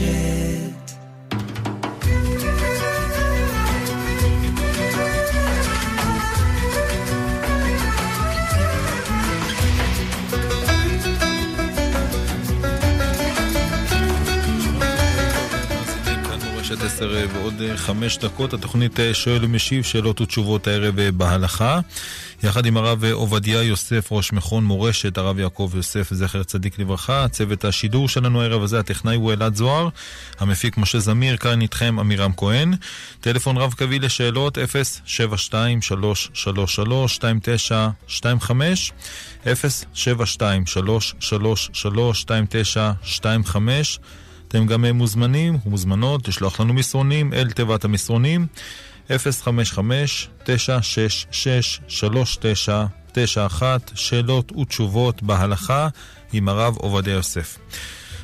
share. רשת עשר ועוד חמש דקות, התוכנית אה, שואל ומשיב, שאלות ותשובות הערב אה, בהלכה. יחד עם הרב עובדיה יוסף, ראש מכון מורשת, הרב יעקב יוסף, זכר צדיק לברכה. צוות השידור שלנו הערב הזה, הטכנאי הוא אלעד זוהר, המפיק משה זמיר, כאן איתכם עמירם כהן. טלפון רב קווי לשאלות 072-333-2925 072-333-2925 אתם גם מוזמנים ומוזמנות לשלוח לנו מסרונים אל תיבת המסרונים 055-966-3991 שאלות ותשובות בהלכה עם הרב עובדיה יוסף.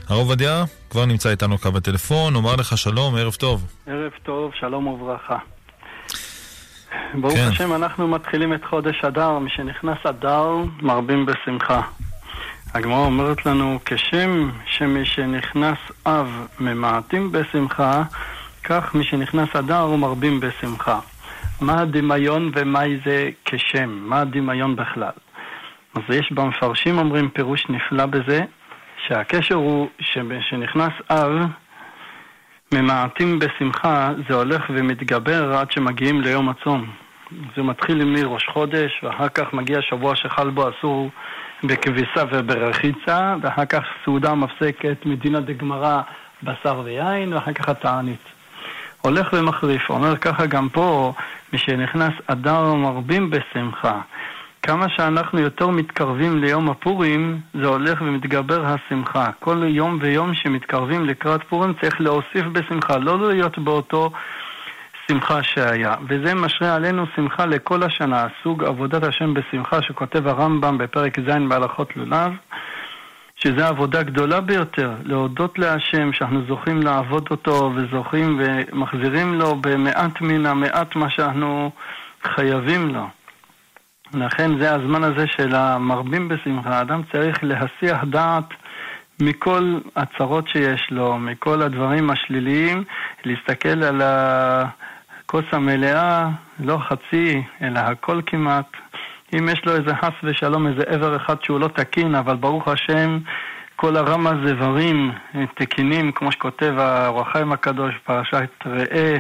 הרב עובדיה כבר נמצא איתנו קו הטלפון, אומר לך שלום, ערב טוב. ערב טוב, שלום וברכה. ברוך כן. השם, אנחנו מתחילים את חודש אדר, משנכנס אדר מרבים בשמחה. הגמרא אומרת לנו, כשם שמשנכנס אב ממעטים בשמחה, כך משנכנס אדר ומרבים בשמחה. מה הדמיון ומהי זה כשם? מה הדמיון בכלל? אז יש במפרשים אומרים פירוש נפלא בזה, שהקשר הוא שמשנכנס אב, ממעטים בשמחה, זה הולך ומתגבר עד שמגיעים ליום הצום. זה מתחיל מראש חודש, ואחר כך מגיע שבוע שחל בו אסור בכביסה וברחיצה, ואחר כך סעודה מפסקת מדינה דגמרא, בשר ויין, ואחר כך התענית. הולך ומחריף, אומר ככה גם פה, משנכנס אדר מרבים בשמחה. כמה שאנחנו יותר מתקרבים ליום הפורים, זה הולך ומתגבר השמחה. כל יום ויום שמתקרבים לקראת פורים צריך להוסיף בשמחה, לא להיות באותו שמחה שהיה. וזה משרה עלינו שמחה לכל השנה, סוג עבודת השם בשמחה שכותב הרמב"ם בפרק ז' בהלכות לולב, שזה עבודה גדולה ביותר, להודות להשם שאנחנו זוכים לעבוד אותו וזוכים ומחזירים לו במעט מן המעט מה שאנחנו חייבים לו. לכן זה הזמן הזה של המרבים בשמחה. האדם צריך להסיח דעת מכל הצרות שיש לו, מכל הדברים השליליים, להסתכל על ה... הכוס המלאה, לא חצי, אלא הכל כמעט. אם יש לו איזה חס ושלום, איזה עבר אחד שהוא לא תקין, אבל ברוך השם, כל הרמה זברים תקינים, כמו שכותב האור החיים הקדוש, פרשת ראה.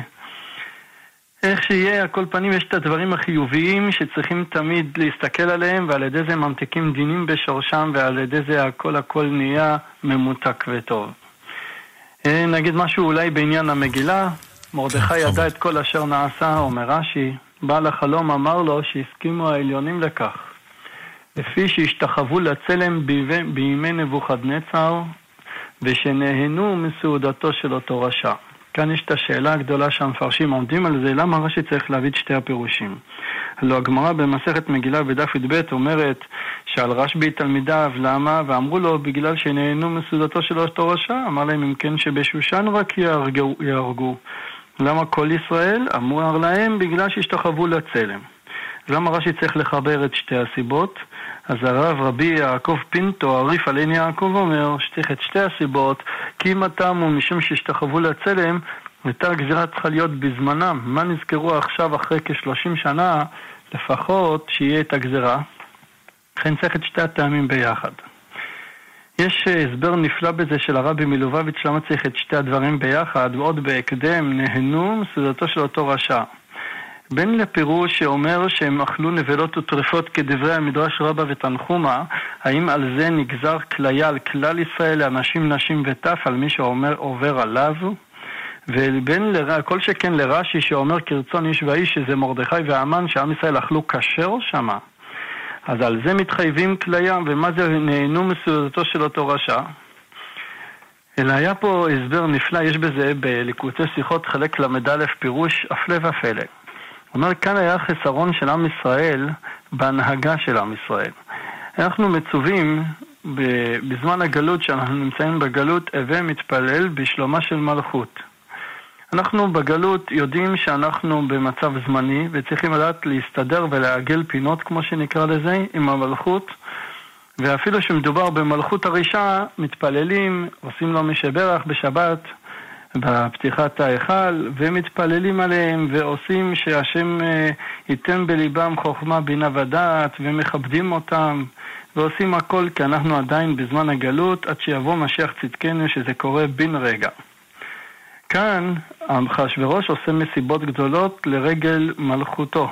איך שיהיה, על כל פנים יש את הדברים החיוביים שצריכים תמיד להסתכל עליהם, ועל ידי זה ממתיקים דינים בשורשם, ועל ידי זה הכל הכל נהיה ממותק וטוב. אה, נגיד משהו אולי בעניין המגילה, מרדכי ידע את כל אשר נעשה, אומר רש"י, בעל החלום אמר לו שהסכימו העליונים לכך. לפי שהשתחוו לצלם בימי נבוכדנצר, ושנהנו מסעודתו של אותו רשע. כאן יש את השאלה הגדולה שהמפרשים עומדים על זה, למה רש"י צריך להביא את שתי הפירושים? הלוא הגמרא במסכת מגילה בדף י"ב אומרת שעל רשב"י תלמידיו, למה? ואמרו לו, בגלל שנהנו מסעודתו של אותו רשע. אמר להם, אם כן שבשושן רק יהרגו. יהרגו. למה כל ישראל? אמר להם בגלל שהשתחוו לצלם. למה רש"י צריך לחבר את שתי הסיבות? אז הרב רבי יעקב פינטו, הריף על עין יעקב אומר שצריך את שתי הסיבות כי אם הטעם הוא משום שהשתחוו לצלם יותר גזירה צריכה להיות בזמנם. מה נזכרו עכשיו אחרי כשלושים שנה לפחות שיהיה את הגזירה? לכן צריך את שתי הטעמים ביחד. יש אה, הסבר נפלא בזה של הרבי מלובביץ' למה צריך את שתי הדברים ביחד, ועוד בהקדם נהנו מסעודתו של אותו רשע. בין לפירוש שאומר שהם אכלו נבלות וטרפות כדברי המדרש רבה ותנחומה, האם על זה נגזר כליה על כלל ישראל, לאנשים, נשים וטף, על מי שעובר עליו? ובין לר... כל שכן לרש"י שאומר כרצון איש ואיש שזה מרדכי והמן שעם ישראל אכלו כשר שמה. אז על זה מתחייבים כליה, ומה זה נהנו מסעודתו של אותו רשע? אלא היה פה הסבר נפלא, יש בזה בליקוטי שיחות חלק ל"א פירוש הפלא ופלא. אומר, כאן היה חסרון של עם ישראל בהנהגה של עם ישראל. אנחנו מצווים בזמן הגלות, שאנחנו נמצאים בגלות, הווה מתפלל בשלומה של מלכות. אנחנו בגלות יודעים שאנחנו במצב זמני וצריכים לדעת להסתדר ולעגל פינות, כמו שנקרא לזה, עם המלכות. ואפילו שמדובר במלכות הרישה, מתפללים, עושים לו משברך בשבת, בפתיחת ההיכל, ומתפללים עליהם ועושים שהשם אה, ייתן בליבם חוכמה, בינה ודעת, ומכבדים אותם, ועושים הכל כי אנחנו עדיין בזמן הגלות, עד שיבוא משיח צדקנו, שזה קורה בן רגע. כאן אחשוורוש עושה מסיבות גדולות לרגל מלכותו.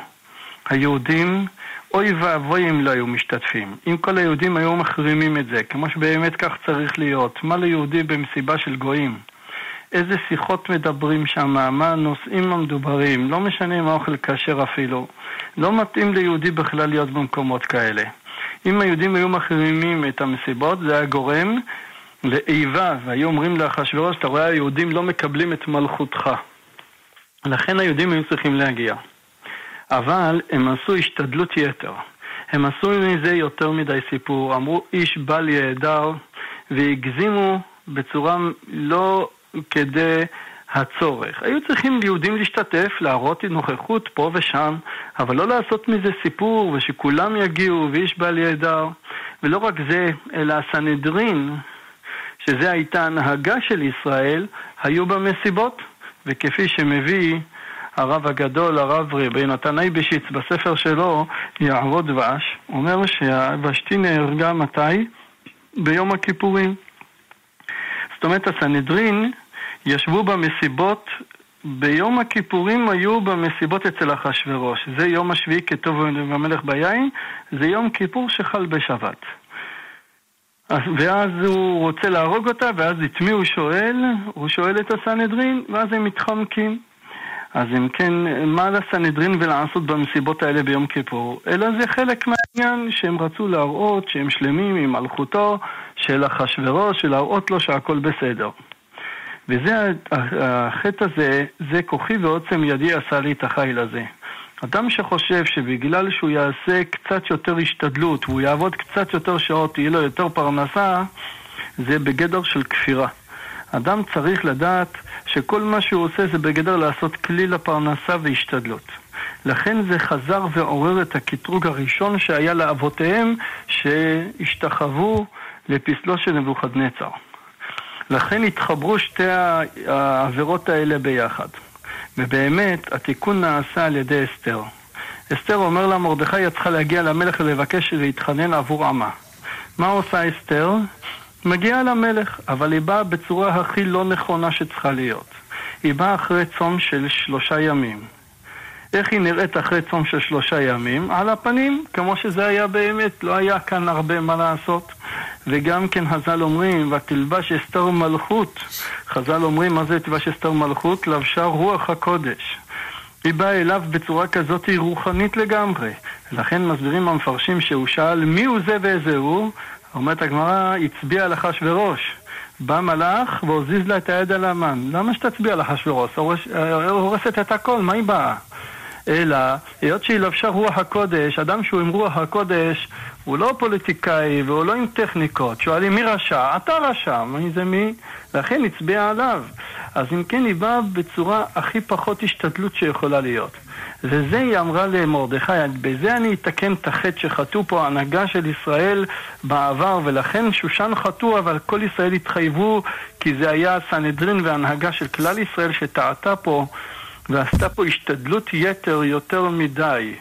היהודים, אוי ואבוי אם לא היו משתתפים. אם כל היהודים היו מחרימים את זה, כמו שבאמת כך צריך להיות. מה ליהודי במסיבה של גויים? איזה שיחות מדברים שם, מה הנושאים המדוברים, לא משנה אם האוכל כשר אפילו. לא מתאים ליהודי בכלל להיות במקומות כאלה. אם היהודים היו מחרימים את המסיבות, זה היה גורם לאיבה, והיו אומרים לאחשוורוש, אתה רואה, היהודים לא מקבלים את מלכותך. לכן היהודים היו צריכים להגיע. אבל הם עשו השתדלות יתר. הם עשו מזה יותר מדי סיפור, אמרו איש בל יהדר, והגזימו בצורה לא כדי הצורך. היו צריכים יהודים להשתתף, להראות נוכחות פה ושם, אבל לא לעשות מזה סיפור ושכולם יגיעו ואיש בל יהדר. ולא רק זה, אלא הסנהדרין, שזה הייתה הנהגה של ישראל, היו במסיבות, וכפי שמביא הרב הגדול, הרב רבי נתן אייבשיץ, בספר שלו, יעבוד דבש, אומר שהבשתי נהרגה מתי? ביום הכיפורים. זאת אומרת, הסנהדרין ישבו במסיבות, ביום הכיפורים היו במסיבות אצל אחשורוש. זה יום השביעי כטוב המלך ביין, זה יום כיפור שחל בשבת. ואז הוא רוצה להרוג אותה, ואז את מי הוא שואל? הוא שואל את הסנהדרין, ואז הם מתחמקים. אז אם כן, מה לסנהדרין ולעשות במסיבות האלה ביום כיפור? אלא זה חלק מהעניין שהם רצו להראות שהם שלמים עם מלכותו של אחשורוש, של להראות לו שהכל בסדר. וזה, החטא הזה, זה כוחי ועוצם ידי עשה לי את החיל הזה. אדם שחושב שבגלל שהוא יעשה קצת יותר השתדלות והוא יעבוד קצת יותר שעות, תהיה לו יותר פרנסה, זה בגדר של כפירה. אדם צריך לדעת שכל מה שהוא עושה זה בגדר לעשות כלי לפרנסה והשתדלות. לכן זה חזר ועורר את הקטרוג הראשון שהיה לאבותיהם שהשתחוו לפסלו של נבוכדנצר. לכן התחברו שתי העבירות האלה ביחד. ובאמת, התיקון נעשה על ידי אסתר. אסתר אומר לה, מרדכי, את צריכה להגיע למלך ולבקש להתחנן עבור עמה. מה עושה אסתר? מגיעה למלך, אבל היא באה בצורה הכי לא נכונה שצריכה להיות. היא באה אחרי צום של שלושה ימים. איך היא נראית אחרי צום של שלושה ימים? על הפנים, כמו שזה היה באמת, לא היה כאן הרבה מה לעשות. וגם כן חז"ל אומרים, ותלבש אסתר מלכות. חז"ל אומרים, מה זה תלבש אסתר מלכות? לבשה רוח הקודש. היא באה אליו בצורה כזאת רוחנית לגמרי. לכן מסבירים המפרשים שהוא שאל מי הוא זה ואיזה הוא? אומרת הגמרא, הצביע על. בא מלאך והוזיז לה את היד על המן. למה שתצביע על? הורסת את הכל, מה היא באה? אלא, היות שהיא לבשה רוח הקודש, אדם שהוא עם רוח הקודש, הוא לא פוליטיקאי והוא לא עם טכניקות. שואלים מי רשע? אתה רשע, מי זה מי? לכן הצביע עליו. אז אם כן, היא באה בצורה הכי פחות השתדלות שיכולה להיות. וזה היא אמרה למרדכי, בזה אני אתקן את החטא שחטאו פה ההנהגה של ישראל בעבר, ולכן שושן חטאו, אבל כל ישראל התחייבו, כי זה היה הסנהדרין וההנהגה של כלל ישראל שטעתה פה, ועשתה פה השתדלות יתר יותר מדי.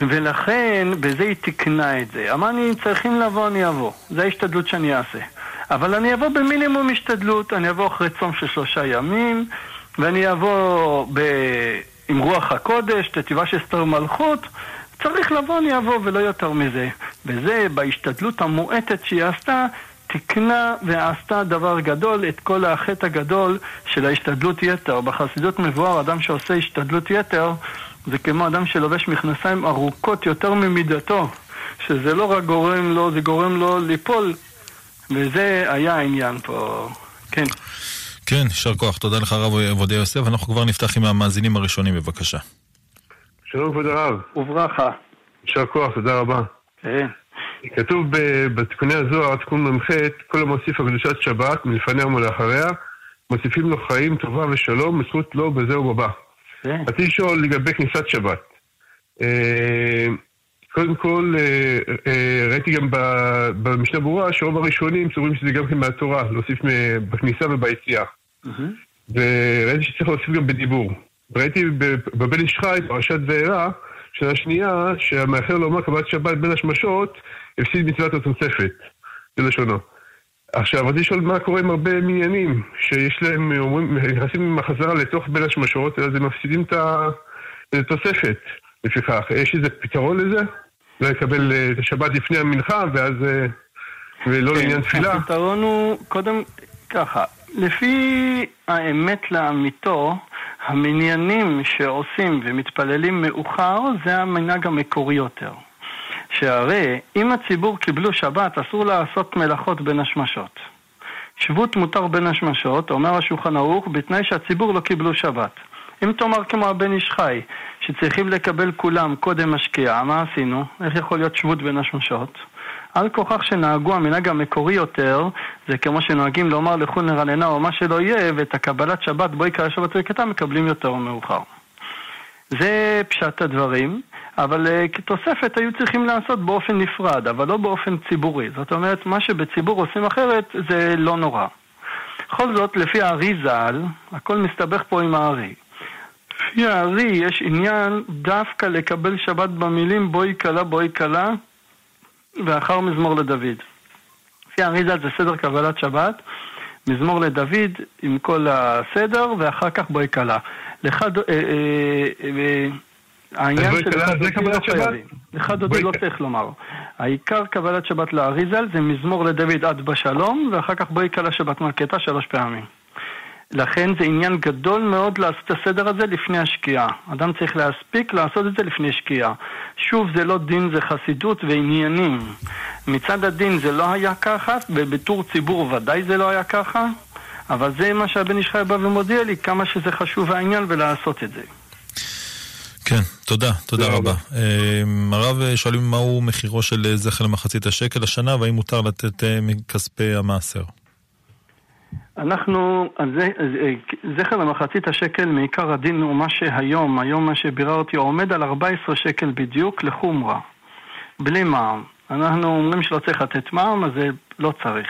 ולכן, בזה היא תיקנה את זה. אמרני, צריכים לבוא, אני אבוא. זו ההשתדלות שאני אעשה. אבל אני אבוא במינימום השתדלות, אני אבוא אחרי צום של שלושה ימים, ואני אבוא ב... עם רוח הקודש, תתיבה של סתר מלכות, צריך לבוא, אני אבוא, ולא יותר מזה. וזה, בהשתדלות המועטת שהיא עשתה, תיקנה ועשתה דבר גדול, את כל החטא הגדול של ההשתדלות יתר. בחסידות מבואר, אדם שעושה השתדלות יתר, זה כמו אדם שלובש מכנסיים ארוכות יותר ממידתו, שזה לא רק גורם לו, זה גורם לו ליפול, וזה היה העניין פה, כן. כן, יישר כוח. תודה לך הרב עובדיה יוסף. אנחנו כבר נפתח עם המאזינים הראשונים, בבקשה. שלום כבוד הרב. וברכה. יישר כוח, תודה רבה. כן. כתוב בתיקוני הזוהר, תיקון מ"ח, כל המוסיף על קדושת שבת, מלפניה ולאחריה, מוסיפים לו חיים, טובה ושלום, בזכות לו בזה ובבא. כן. רציתי לשאול לגבי כניסת שבת. אה, קודם כל, אה, אה, ראיתי גם במשנה ברורה שרוב הראשונים סוברים שזה גם כן מהתורה, להוסיף בכניסה וביציאה. וראיתי שצריך להוסיף גם בדיבור. ראיתי בבן איש חי, פרשת וארה, שנה שנייה, שהמאחר לומר קבלת שבת בין השמשות, הפסיד מצוות התוספת. זה לשונו. עכשיו, רציתי לשאול מה קורה עם הרבה מניינים, שיש להם, אומרים, נכנסים עם החזרה לתוך בין השמשות, אז הם מפסידים את התוספת. לפיכך, יש איזה פתרון לזה? לא לקבל אה, את השבת לפני המנחה, ואז... אה, ולא כן, לעניין תפילה? הפתרון הוא, קודם, ככה, לפי האמת לאמיתו, המניינים שעושים ומתפללים מאוחר זה המנהג המקורי יותר. שהרי אם הציבור קיבלו שבת, אסור לעשות מלאכות בין השמשות. שבות מותר בין השמשות, אומר השולחן ערוך, בתנאי שהציבור לא קיבלו שבת. אם תאמר כמו הבן איש חי, שצריכים לקבל כולם קודם השקיעה, מה עשינו? איך יכול להיות שבות בין השמשות? על כוכך שנהגו המנהג המקורי יותר, זה כמו שנוהגים לומר לכו נרננה או מה שלא יהיה, ואת הקבלת שבת בואי קרא שבת וקטע מקבלים יותר מאוחר. זה פשט הדברים, אבל uh, כתוספת היו צריכים לעשות באופן נפרד, אבל לא באופן ציבורי. זאת אומרת, מה שבציבור עושים אחרת זה לא נורא. בכל זאת, לפי הארי ז"ל, הכל מסתבך פה עם הארי. לפי הארי יש עניין דווקא לקבל שבת במילים בואי כלה בואי כלה ואחר מזמור לדוד. לפי הארי ז"ל זה סדר קבלת שבת, מזמור לדוד עם כל הסדר ואחר כך בואי כלה. לך, אה, אה, אה, העניין של לך דודי לא חייבים. לך דודי לא צריך לומר. העיקר קבלת שבת לאריזל זה מזמור לדוד עד בשלום, ואחר כך בואי כלה שבת מלכתה שלוש פעמים. לכן זה עניין גדול מאוד לעשות את הסדר הזה לפני השקיעה. אדם צריך להספיק לעשות את זה לפני שקיעה. שוב, זה לא דין, זה חסידות ועניינים. מצד הדין זה לא היה ככה, ובתור ציבור ודאי זה לא היה ככה, אבל זה מה שהבן איש חי בא ומודיע לי, כמה שזה חשוב העניין ולעשות את זה. כן, תודה, תודה רבה. אמ, הרב, אה, שואלים מהו מחירו של אה, זכר למחצית השקל השנה, והאם מותר לתת אה, מכספי המעשר? אנחנו, זכר למחצית השקל מעיקר הדין הוא מה שהיום, היום מה שביררתי, עומד על 14 שקל בדיוק לחומרה, בלי מע"מ. אנחנו אומרים שלא צריך לתת מע"מ, אז זה לא צריך.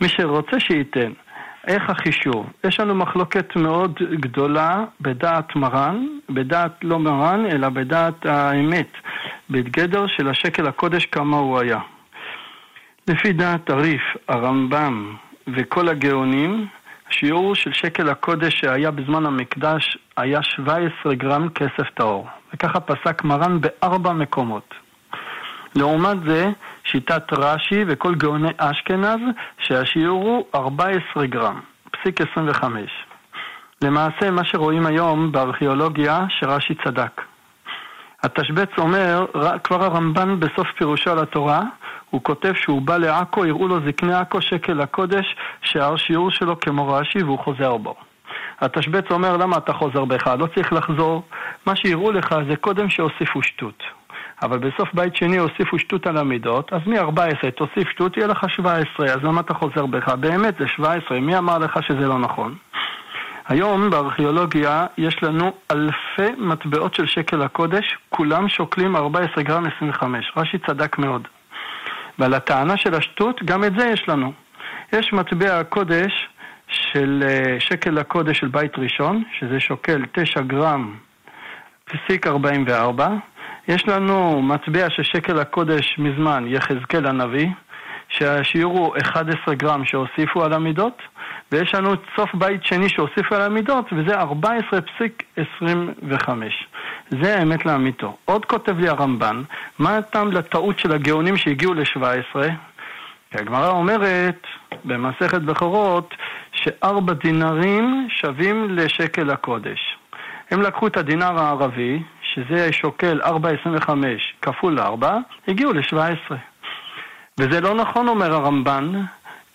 מי שרוצה שייתן. איך החישוב? יש לנו מחלוקת מאוד גדולה בדעת מרן, בדעת לא מרן, אלא בדעת האמת, בגדר של השקל הקודש כמה הוא היה. לפי דעת הריף, הרמב"ם וכל הגאונים, השיעור של שקל הקודש שהיה בזמן המקדש היה 17 גרם כסף טהור. וככה פסק מרן בארבע מקומות. לעומת זה, שיטת רש"י וכל גאוני אשכנז, שהשיעור הוא 14 גרם, פסיק 25. למעשה, מה שרואים היום בארכיאולוגיה, שרש"י צדק. התשבץ אומר, כבר הרמב"ן בסוף פירושו על התורה, הוא כותב שהוא בא לעכו, יראו לו זקני עכו שקל הקודש, שהשיעור שלו כמו רש"י והוא חוזר בו. התשבץ אומר, למה אתה חוזר בך? לא צריך לחזור. מה שיראו לך זה קודם שהוסיפו שטות. אבל בסוף בית שני הוסיפו שטות על המידות, אז מ-14 תוסיף שטות, יהיה לך 17, אז למה אתה חוזר בך? באמת זה 17, מי אמר לך שזה לא נכון? היום בארכיאולוגיה יש לנו אלפי מטבעות של שקל הקודש, כולם שוקלים 14 גרם 25. רש"י צדק מאוד. ועל הטענה של השטות, גם את זה יש לנו. יש מטבע הקודש של אה, שקל הקודש של בית ראשון, שזה שוקל 9 גרם פסיק 44, יש לנו מטבע של שקל הקודש מזמן, יחזקאל הנביא, שהשיעור הוא 11 גרם שהוסיפו על המידות, ויש לנו סוף בית שני שהוסיפו על המידות, וזה 14 פסיק 25. זה האמת לאמיתו. עוד כותב לי הרמב"ן, מה הטעם לטעות של הגאונים שהגיעו ל-17? הגמרא אומרת במסכת בכורות שארבע דינרים שווים לשקל הקודש. הם לקחו את הדינר הערבי, שזה שוקל 4.25 כפול 4, הגיעו ל-17. וזה לא נכון, אומר הרמב"ן,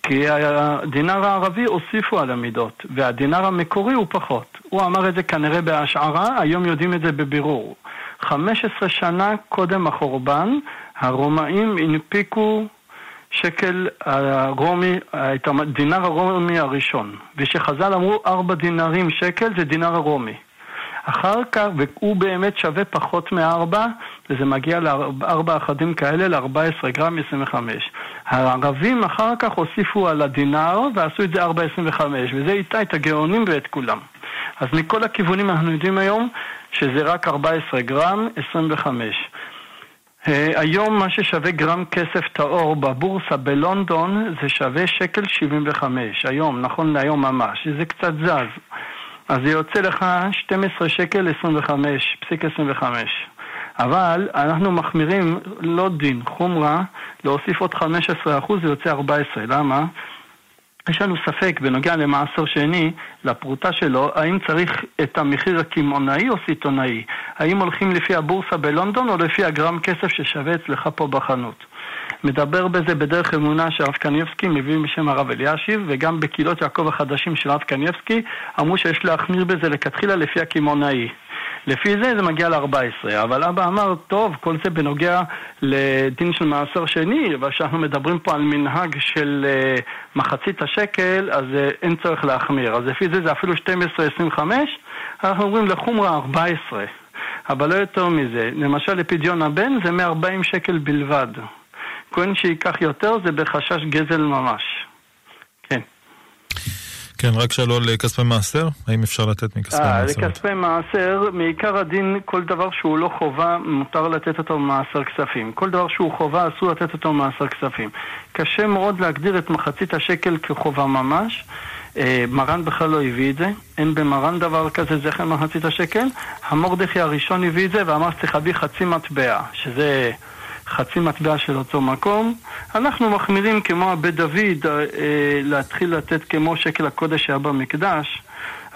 כי הדינר הערבי הוסיפו על המידות, והדינר המקורי הוא פחות. הוא אמר את זה כנראה בהשערה, היום יודעים את זה בבירור. 15 שנה קודם החורבן, הרומאים הנפיקו שקל הרומי, את הדינר הרומי הראשון. ושחז"ל אמרו ארבע דינרים שקל זה דינר הרומי. אחר כך, והוא באמת שווה פחות מארבע, וזה מגיע לארבע אחדים כאלה, ל-14 גרם 25. הערבים אחר כך הוסיפו על הדינר ועשו את זה 4.25, וזה איתה את הגאונים ואת כולם. אז מכל הכיוונים אנחנו יודעים היום שזה רק 14 גרם, 25. Uh, היום מה ששווה גרם כסף טהור בבורסה בלונדון זה שווה שקל 75, היום, נכון להיום ממש, זה קצת זז. אז זה יוצא לך 12 שקל 25, פסיק 25. אבל אנחנו מחמירים לא דין, חומרה, להוסיף עוד 15% זה יוצא 14. למה? יש לנו ספק בנוגע למעשר שני, לפרוטה שלו, האם צריך את המחיר הקמעונאי או סיטונאי? האם הולכים לפי הבורסה בלונדון או לפי הגרם כסף ששווה אצלך פה בחנות? מדבר בזה בדרך אמונה שהרב קניבסקי מביא בשם הרב אלישיב, וגם בקהילות יעקב החדשים של הרב קניבסקי אמרו שיש להחמיר בזה לכתחילה לפי הקמעונאי. לפי זה זה מגיע ל-14, אבל אבא אמר, טוב, כל זה בנוגע לדין של מעשר שני, וכשאנחנו מדברים פה על מנהג של uh, מחצית השקל, אז uh, אין צורך להחמיר. אז לפי זה זה אפילו 12-25, אנחנו אומרים לחומרה 14, אבל לא יותר מזה. למשל לפדיון הבן זה 140 שקל בלבד. כהן שייקח יותר זה בחשש גזל ממש. כן. כן, רק שאלו על כספי מעשר, האם אפשר לתת מכספי אה, מעשר? לכספי מעשר, מעיקר הדין, כל דבר שהוא לא חובה, מותר לתת אותו במעשר כספים. כל דבר שהוא חובה, אסור לתת אותו במעשר כספים. קשה מאוד להגדיר את מחצית השקל כחובה ממש. אה, מרן בכלל לא הביא את זה, אין במרן דבר כזה זכר מחצית השקל. המורדכי הראשון הביא את זה ואמר שצריך להביא חצי מטבע, שזה... חצי מטבע של אותו מקום. אנחנו מחמירים כמו הבית דוד אה, להתחיל לתת כמו שקל הקודש שהיה במקדש.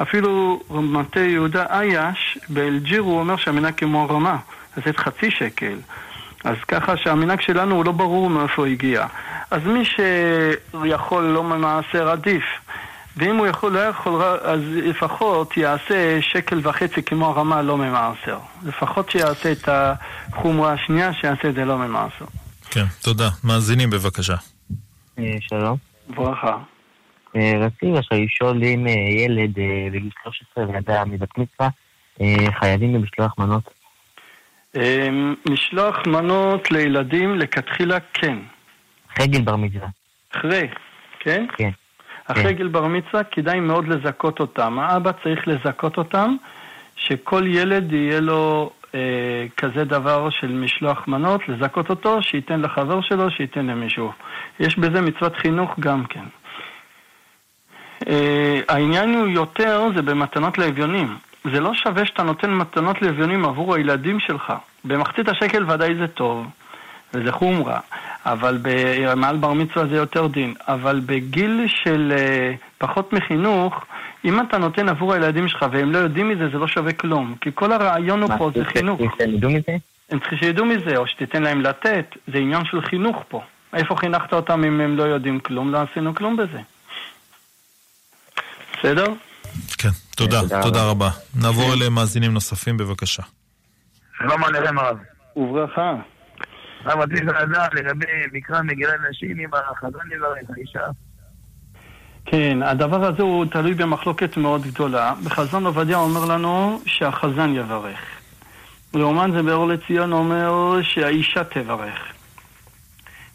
אפילו מטה יהודה אייש באלג'יר הוא אומר שהמנהג כמו רמה, לתת חצי שקל. אז ככה שהמנהג שלנו הוא לא ברור מאיפה הגיע. אז מי שיכול לא ממעשר עדיף. ואם הוא יכול, לא יכול, אז לפחות יעשה שקל וחצי כמו הרמה לא ממעשר. לפחות שיעשה את החומרה השנייה, שיעשה את זה לא ממעשר. כן, תודה. מאזינים בבקשה. אה, שלום. ברכה. אה, רציתי לשאול אם אה, ילד בגיל 13 וידע מבת מצווה, חייבים במשלוח מנות? משלוח מנות לילדים לכתחילה כן. אחרי גיל בר מצווה. אחרי, כן? כן. אחרי כן. גיל בר מצווה כדאי מאוד לזכות אותם. האבא צריך לזכות אותם, שכל ילד יהיה לו אה, כזה דבר של משלוח מנות, לזכות אותו, שייתן לחבר שלו, שייתן למישהו. יש בזה מצוות חינוך גם כן. אה, העניין הוא יותר, זה במתנות לאביונים. זה לא שווה שאתה נותן מתנות לאביונים עבור הילדים שלך. במחצית השקל ודאי זה טוב, וזה חומרה. אבל. מעל בר מצווה זה יותר דין. אבל בגיל של uh, פחות מחינוך, אם אתה נותן עבור הילדים שלך והם לא יודעים מזה, זה לא שווה כלום. כי כל הרעיון הוא פה זה חינוך. הם צריכים שידעו מזה, או שתיתן להם לתת. זה עניין של חינוך פה. איפה חינכת אותם אם הם לא יודעים כלום? לא עשינו כלום בזה. בסדר? כן, תודה, תודה רבה. נעבור אליהם מאזינים נוספים בבקשה. שלום עליכם הרב. וברכה. הרב רציתי לדעת לגבי מקרא מגילת נשים אם החזון יברך, האישה. כן, הדבר הזה הוא תלוי במחלוקת מאוד גדולה. בחזון עובדיה אומר לנו שהחזן יברך. לעומת זה באור לציון אומר שהאישה תברך.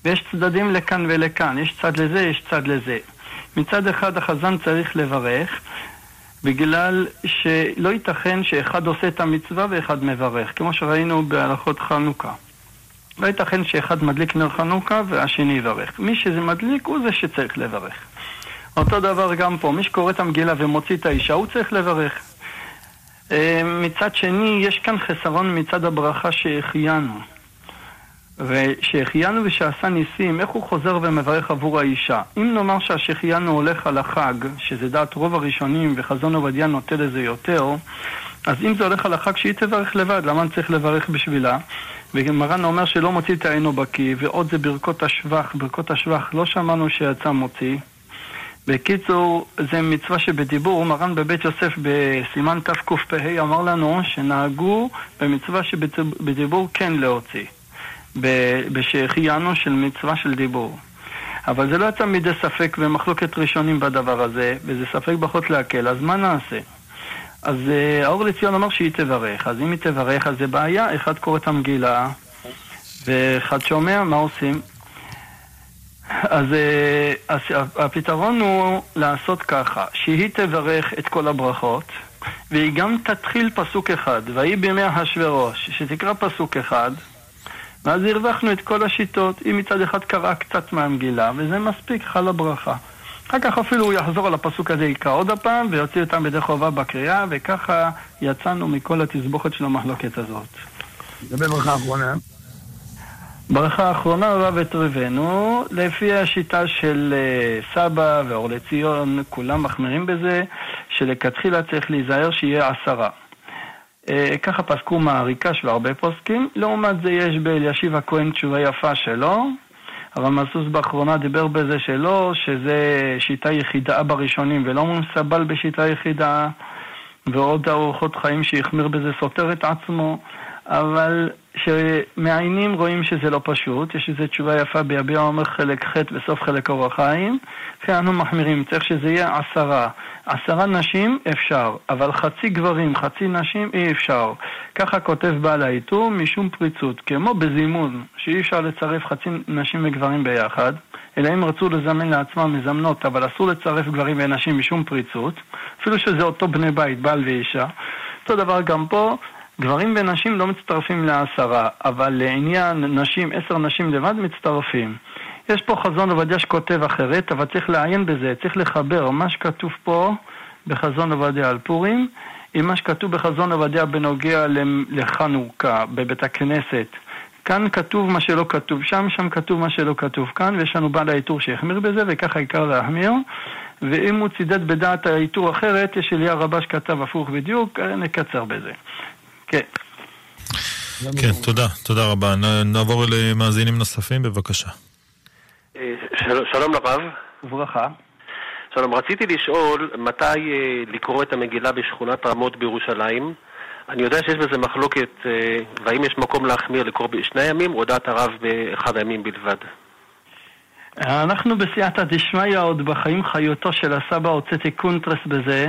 ויש צדדים לכאן ולכאן, יש צד לזה, יש צד לזה. מצד אחד החזן צריך לברך, בגלל שלא ייתכן שאחד עושה את המצווה ואחד מברך, כמו שראינו בהלכות חנוכה. לא ייתכן שאחד מדליק נר חנוכה והשני יברך. מי שזה מדליק הוא זה שצריך לברך. אותו דבר גם פה, מי שקורא את המגילה ומוציא את האישה, הוא צריך לברך. אה, מצד שני, יש כאן חסרון מצד הברכה שהחיינו. ושהחיינו ושעשה ניסים, איך הוא חוזר ומברך עבור האישה? אם נאמר שהשהחיינו הולך על החג, שזה דעת רוב הראשונים וחזון עובדיה נוטה לזה יותר, אז אם זה הולך על החג, שהיא תברך לבד, למה אני צריך לברך בשבילה? ומרן אומר שלא מוציא את העינו בקיא, ועוד זה ברכות השבח, ברכות השבח לא שמענו שיצא מוציא. בקיצור, זה מצווה שבדיבור, מרן בבית יוסף בסימן תקפ"ה אמר לנו שנהגו במצווה שבדיבור כן להוציא. בשהחיינו של מצווה של דיבור. אבל זה לא יצא מידי ספק ומחלוקת ראשונים בדבר הזה, וזה ספק פחות להקל, אז מה נעשה? אז uh, האור לציון אמר שהיא תברך, אז אם היא תברך אז זה בעיה, אחד קורא את המגילה ואחד שומע, מה עושים? אז, אה, אז הפתרון הוא לעשות ככה, שהיא תברך את כל הברכות, והיא גם תתחיל פסוק אחד, ויהי בימי אחשורוש, שתקרא פסוק אחד, ואז הרווחנו את כל השיטות. היא מצד אחד קראה קצת מהמגילה, וזה מספיק, חלה ברכה. אחר כך אפילו הוא יחזור על הפסוק הזה, יקרא עוד הפעם, ויוציא אותם בידי חובה בקריאה, וככה יצאנו מכל התסבוכת של המחלוקת הזאת. לגבי ברכה אחרונה. ברכה האחרונה, רב את רבנו, לפי השיטה של uh, סבא ואור לציון, כולם מחמירים בזה, שלכתחילה צריך להיזהר שיהיה עשרה. Uh, ככה פסקו מעריקש והרבה פוסקים, לעומת זה יש באלישיב הכהן תשובה יפה שלו, הרב מזוז באחרונה דיבר בזה שלא, שזה שיטה יחידה בראשונים ולא סבל בשיטה יחידה, ועוד ארוחות חיים שהחמיר בזה סותר את עצמו. אבל כשמעיינים רואים שזה לא פשוט, יש איזו תשובה יפה ביביע אומר חלק ח' בסוף חלק אור החיים, ואנו מחמירים, צריך שזה יהיה עשרה. עשרה נשים אפשר, אבל חצי גברים, חצי נשים אי אפשר. ככה כותב בעל העיטור משום פריצות, כמו בזימון, שאי אפשר לצרף חצי נשים וגברים ביחד, אלא אם רצו לזמן לעצמם מזמנות, אבל אסור לצרף גברים ונשים משום פריצות, אפילו שזה אותו בני בית, בעל ואישה. אותו דבר גם פה, גברים ונשים לא מצטרפים לעשרה, אבל לעניין נשים, עשר נשים לבד מצטרפים. יש פה חזון עובדיה שכותב אחרת, אבל צריך לעיין בזה, צריך לחבר מה שכתוב פה בחזון עובדיה על פורים עם מה שכתוב בחזון עובדיה בנוגע לחנוכה בבית הכנסת. כאן כתוב מה שלא כתוב שם, שם כתוב מה שלא כתוב כאן, ויש לנו בעל העיטור שהחמיר בזה, וככה העיקר להחמיר. ואם הוא צידד בדעת העיטור אחרת, יש אליה רבה שכתב הפוך בדיוק, נקצר בזה. כן. כן, תודה, תודה רבה. נעבור למאזינים נוספים, בבקשה. אה, שלום לרב. וברכה. שלום, רציתי לשאול מתי אה, לקרוא את המגילה בשכונת רמות בירושלים. אני יודע שיש בזה מחלוקת, אה, והאם יש מקום להחמיר לקרוא בשני ימים, או דעת הרב באחד הימים בלבד? אנחנו בסייעתא דשמיא עוד בחיים חיותו של הסבא הוצאתי קונטרס בזה,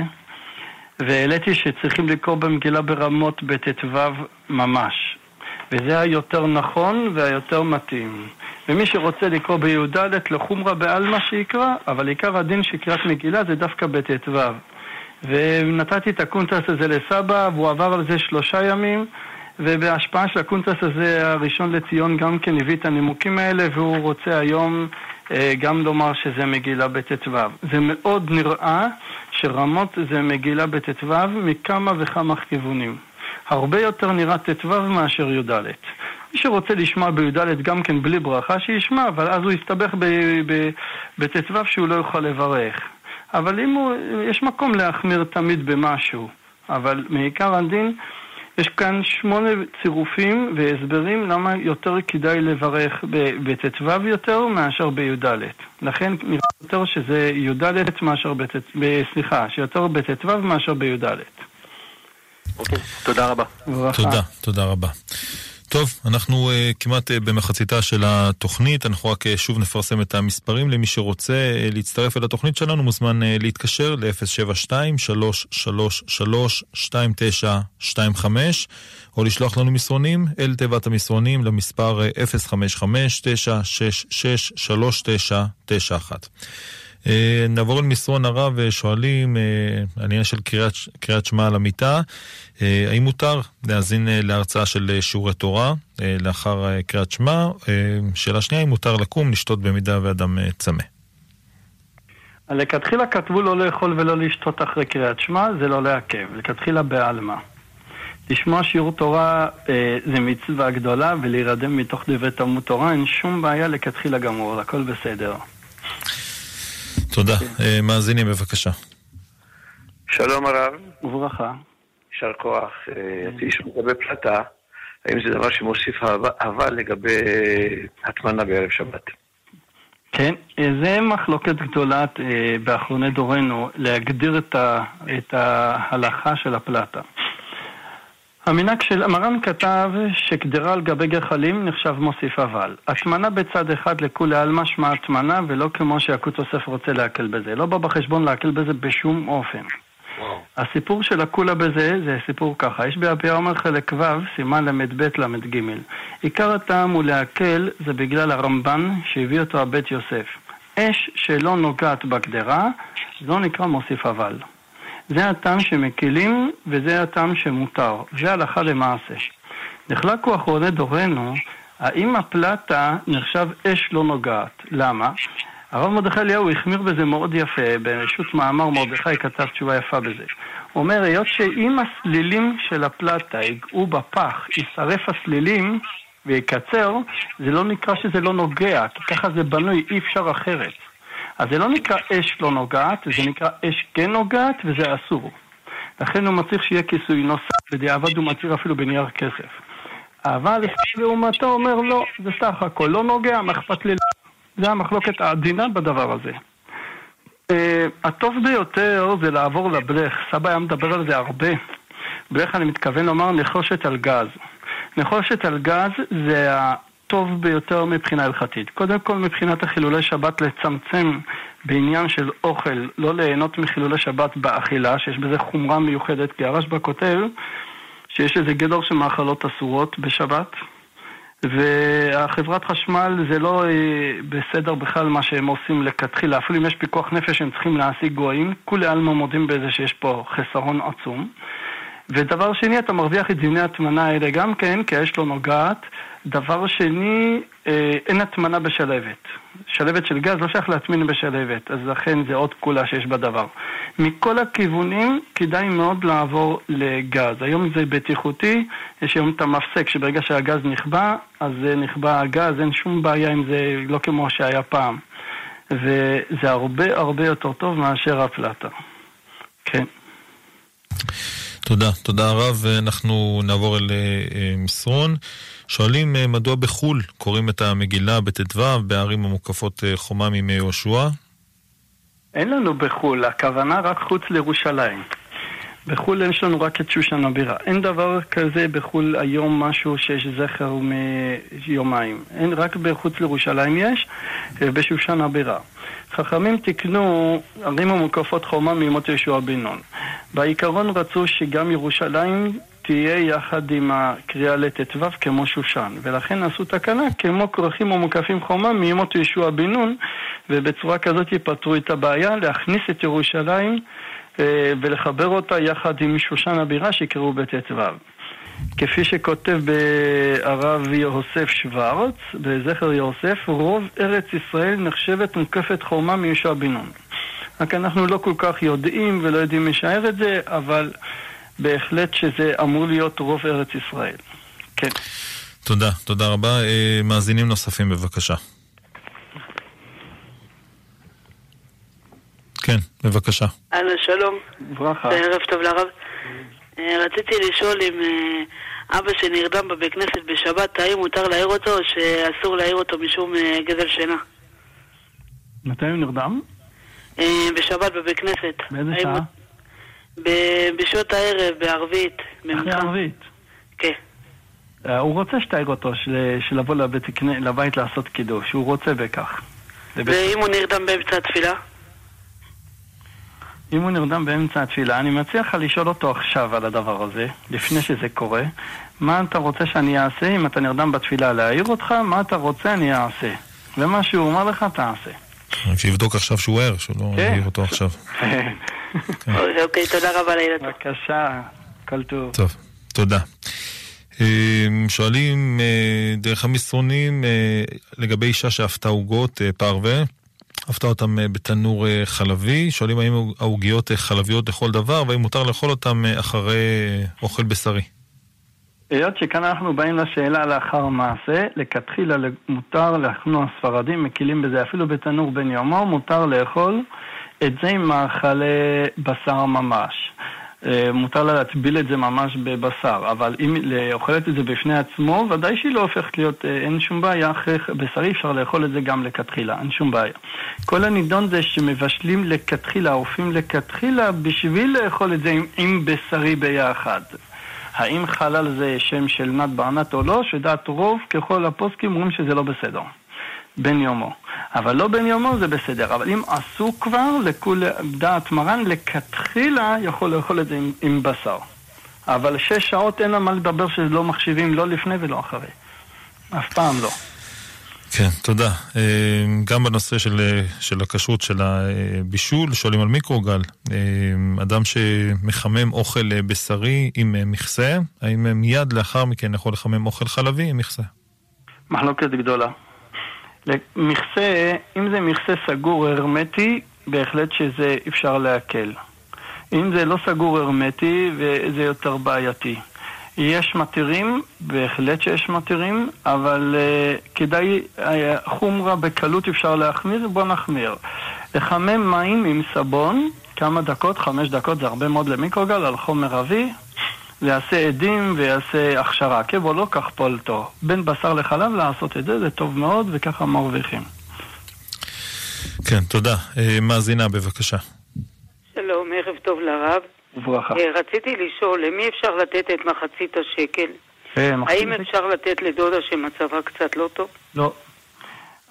והעליתי שצריכים לקרוא במגילה ברמות בט"ו ממש. וזה היותר נכון והיותר מתאים. ומי שרוצה לקרוא בי"ד לחומרה בעלמא שיקרא, אבל עיקר הדין של קריאת מגילה זה דווקא בט"ו. ונתתי את הקונטרס הזה לסבא, והוא עבר על זה שלושה ימים, ובהשפעה של הקונטרס הזה, הראשון לציון גם כן הביא את הנימוקים האלה, והוא רוצה היום אה, גם לומר שזה מגילה בט"ו. זה מאוד נראה שרמות זה מגילה בט"ו מכמה וכמה כיוונים. הרבה יותר נראה ט"ו מאשר י"ד. מי שרוצה לשמוע בי"ד גם כן בלי ברכה, שישמע, אבל אז הוא יסתבך בט"ו שהוא לא יוכל לברך. אבל אם הוא, יש מקום להחמיר תמיד במשהו, אבל מעיקר הדין יש כאן שמונה צירופים והסברים למה יותר כדאי לברך בט"ו יותר מאשר בי"ד. לכן נראה יותר שזה י"ד מאשר בט"ו, סליחה, שיותר בט"ו מאשר בי"ד. אוקיי, תודה רבה. תודה, תודה רבה. טוב, אנחנו uh, כמעט uh, במחציתה של התוכנית, אנחנו רק uh, שוב נפרסם את המספרים למי שרוצה uh, להצטרף אל התוכנית שלנו, מוזמן uh, להתקשר ל-072-333-2925 או לשלוח לנו מסרונים אל תיבת המסרונים למספר uh, 055-966-3991. אה, נעבור אל מסרון הרב ושואלים אה, על עניין של קריאת, קריאת שמע על המיטה. אה, האם מותר להאזין להרצאה של שיעורי תורה לאחר קריאת שמע? שאלה שנייה, האם מותר לקום, לשתות במידה ואדם צמא? לכתחילה כתבו לא לאכול ולא לשתות אחרי קריאת שמע, זה לא לעכב, לכתחילה בעלמא. לשמוע שיעור תורה אה, זה מצווה גדולה, ולהירדם מתוך דברי תלמוד תורה אין שום בעיה לכתחילה גמור, הכל בסדר. תודה. אה, מאזינים, בבקשה. שלום הרב. וברכה. יישר כוח. אה, רציתי לשאול לגבי פלטה, האם זה דבר שמוסיף אהבה לגבי הטמנה בערב שבת? כן, אה, זה מחלוקת גדולה באחרוני דורנו להגדיר את ההלכה של הפלטה. המנהג של מרן כתב שקדרה על גבי גחלים נחשב מוסיף אבל. השמנה בצד אחד לכולי עלמא שמה הטמנה ולא כמו שיעקות יוסף רוצה להקל בזה. לא בא בחשבון להקל בזה בשום אופן. וואו. הסיפור של הקולה בזה, זה סיפור ככה. יש באבי עומר חלק ו', סימן ל"ב ל"ג. עיקר הטעם הוא להקל, זה בגלל הרמב"ן שהביא אותו הבית יוסף. אש שלא נוגעת בגדרה, לא נקרא מוסיף אבל. זה הטעם שמקילים וזה הטעם שמותר. זה הלכה למעשה. נחלקו אחרוני דורנו, האם הפלטה נחשב אש לא נוגעת? למה? הרב מרדכי אליהו החמיר בזה מאוד יפה, ברשות מאמר מרדכי כתב תשובה יפה בזה. הוא אומר, היות שאם הסלילים של הפלטה יגעו בפח, יישרף הסלילים ויקצר, זה לא נקרא שזה לא נוגע, כי ככה זה בנוי, אי אפשר אחרת. אז זה לא נקרא אש לא נוגעת, זה נקרא אש כן נוגעת וזה אסור. לכן הוא מצריך שיהיה כיסוי נוסף, בדיעבד הוא מצהיר אפילו בנייר כסף. אבל לעומתו אומר לא, זה סך הכל לא נוגע, מה אכפת לי? זה המחלוקת העדינה בדבר הזה. Uh, הטוב ביותר זה לעבור לברך, סבא היה מדבר על זה הרבה. ברך אני מתכוון לומר נחושת על גז. נחושת על גז זה הטוב ביותר מבחינה הלכתית. קודם כל מבחינת החילולי שבת לצמצם בעניין של אוכל, לא ליהנות מחילולי שבת באכילה, שיש בזה חומרה מיוחדת, כי הרשב"א כותב שיש איזה גדר של מאכלות אסורות בשבת, והחברת חשמל זה לא אה, בסדר בכלל מה שהם עושים לכתחילה, אפילו אם יש פיקוח נפש הם צריכים להשיג גויים, כולי עלמא מודים בזה שיש פה חסרון עצום. ודבר שני, אתה מרוויח את דיני הטמנה האלה גם כן, כי האש לא נוגעת. דבר שני, אה, אין הטמנה בשלבת. שלבת של גז לא שייך להטמין בשלבת, אז לכן זה עוד כולה שיש בדבר. מכל הכיוונים כדאי מאוד לעבור לגז. היום זה בטיחותי, יש היום את המפסק שברגע שהגז נכבה, אז נכבה הגז, אין שום בעיה עם זה, לא כמו שהיה פעם. וזה הרבה הרבה יותר טוב מאשר הפלטה. כן. תודה, תודה רב. אנחנו נעבור אל אה, מסרון. שואלים אה, מדוע בחו"ל קוראים את המגילה בט"ו בערים המוקפות אה, חומה מימי יהושע? אין לנו בחו"ל, הכוונה רק חוץ לירושלים. בחו"ל יש לנו רק את שושן הבירה. אין דבר כזה בחו"ל היום משהו שיש זכר מיומיים. אין, רק בחוץ לירושלים יש, בשושן הבירה. חכמים תיקנו ערים המוקפות חומה מימות יהושע בן נון. בעיקרון רצו שגם ירושלים תהיה יחד עם הקריאה לט"ו כמו שושן, ולכן עשו תקנה כמו כרכים המוקפים חומה מימות יהושע בן נון, ובצורה כזאת יפתרו את הבעיה, להכניס את ירושלים אה, ולחבר אותה יחד עם שושן הבירה שיקראו בט"ו. כפי שכותב בהרב יוסף שוורץ, בזכר יוסף, רוב ארץ ישראל נחשבת מוקפת חומה מיהושע בן נון. רק אנחנו לא כל כך יודעים ולא יודעים לשער את זה, אבל בהחלט שזה אמור להיות רוב ארץ ישראל. כן. תודה, תודה רבה. אה, מאזינים נוספים, בבקשה. כן, בבקשה. אהלן, שלום. ברכה. ערב טוב לרב. אה, רציתי לשאול אם אה, אבא שנרדם בבית כנסת בשבת, האם מותר להעיר אותו או שאסור להעיר אותו משום גזל שינה? מתי הוא נרדם? בשבת בבית כנסת. באיזה שעה? בשעות הערב, בערבית. אחרי ערבית? כן. הוא רוצה שתעיר אותו, של לבוא לבית לעשות קידוש, הוא רוצה בכך. ואם הוא נרדם באמצע התפילה? אם הוא נרדם באמצע התפילה, אני מציע לך לשאול אותו עכשיו על הדבר הזה, לפני שזה קורה. מה אתה רוצה שאני אעשה אם אתה נרדם בתפילה להעיר אותך? מה אתה רוצה אני אעשה. ומה שהוא אומר לך, תעשה. שיבדוק עכשיו שהוא ער, שהוא לא כן. יעיר אותו עכשיו. אוקיי, תודה רבה לילד. בבקשה, כל טוב. טוב, תודה. אה, שואלים אה, דרך המסרונים אה, לגבי אישה שאפתה עוגות פרווה, אפתה אותם בתנור חלבי, שואלים האם העוגיות חלביות לכל דבר והאם מותר לאכול אותם אחרי אוכל בשרי. היות שכאן אנחנו באים לשאלה לאחר מעשה, לכתחילה מותר להכנו הספרדים, מקילים בזה אפילו בתנור בן יומו, מותר לאכול את זה עם מאכלי בשר ממש. אה, מותר לה להטביל את זה ממש בבשר, אבל אם אוכלת את זה בפני עצמו, ודאי שהיא לא הופכת להיות, אה, אין שום בעיה, אחרי בשרי אפשר לאכול את זה גם לכתחילה, אין שום בעיה. כל הנידון זה שמבשלים לכתחילה, עורפים לכתחילה בשביל לאכול את זה עם, עם בשרי ביחד. האם חלל זה שם של נת בענת או לא, שדעת רוב ככל הפוסקים אומרים שזה לא בסדר. בן יומו. אבל לא בן יומו זה בסדר. אבל אם עשו כבר, לכול דעת מרן, לכתחילה יכול לאכול את זה עם, עם בשר. אבל שש שעות אין לה מה לדבר שלא מחשיבים לא לפני ולא אחרי. אף פעם לא. כן, תודה. אה, גם בנושא של, אה, של הכשרות של הבישול, שואלים על מיקרוגל. אה, אדם שמחמם אוכל בשרי עם מכסה, האם מיד לאחר מכן יכול לחמם אוכל חלבי עם מכסה? מחלוקת גדולה. מכסה, אם זה מכסה סגור הרמטי, בהחלט שזה אפשר להקל. אם זה לא סגור הרמטי, זה יותר בעייתי. יש מתירים, בהחלט שיש מתירים, אבל uh, כדאי, uh, חומרה בקלות אפשר להחמיר, בוא נחמיר. לחמם מים עם סבון, כמה דקות, חמש דקות, זה הרבה מאוד למיקרוגל, על חום מרבי, ויעשה עדים ויעשה הכשרה. כבו לא כך פולטו. בין בשר לחלב לעשות את זה, זה טוב מאוד, וככה מרוויחים. כן, תודה. אה, מאזינה, בבקשה. שלום, ערב טוב לרב. וברכה. אה, רציתי לשאול, למי אפשר לתת את מחצית השקל? אה, האם אפשר לתת לדודה שמצבה קצת לא טוב? לא.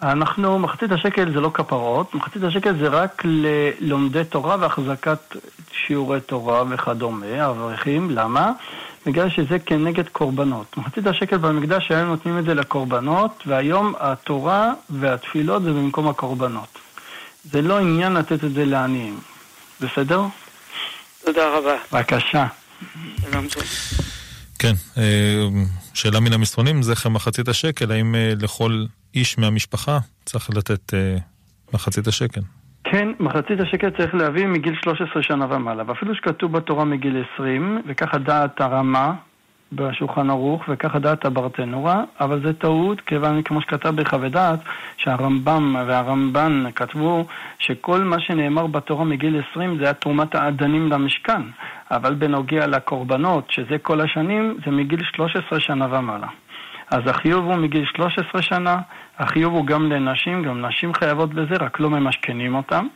אנחנו, מחצית השקל זה לא כפרות, מחצית השקל זה רק ללומדי תורה והחזקת שיעורי תורה וכדומה, אברכים, למה? בגלל שזה כנגד קורבנות. מחצית השקל במקדש היו נותנים את זה לקורבנות, והיום התורה והתפילות זה במקום הקורבנות. זה לא עניין לתת את זה לעניים, בסדר? תודה רבה. בבקשה. כן, אה, שאלה מן המסרונים, זכר מחצית השקל, האם אה, לכל איש מהמשפחה צריך לתת אה, מחצית השקל? כן, מחצית השקל צריך להביא מגיל 13 שנה ומעלה, ואפילו שכתוב בתורה מגיל 20, וככה דעת הרמה בשולחן ערוך, וככה דעת הברטנורה, אבל זה טעות, כיוון כמו שכתב בחוות דעת, שהרמב"ם והרמב"ן כתבו שכל מה שנאמר בתורה מגיל 20 זה היה תרומת האדנים למשכן, אבל בנוגע לקורבנות, שזה כל השנים, זה מגיל 13 שנה ומעלה. אז החיוב הוא מגיל 13 שנה, החיוב הוא גם לנשים, גם נשים חייבות בזה, רק לא ממשכנים אותם.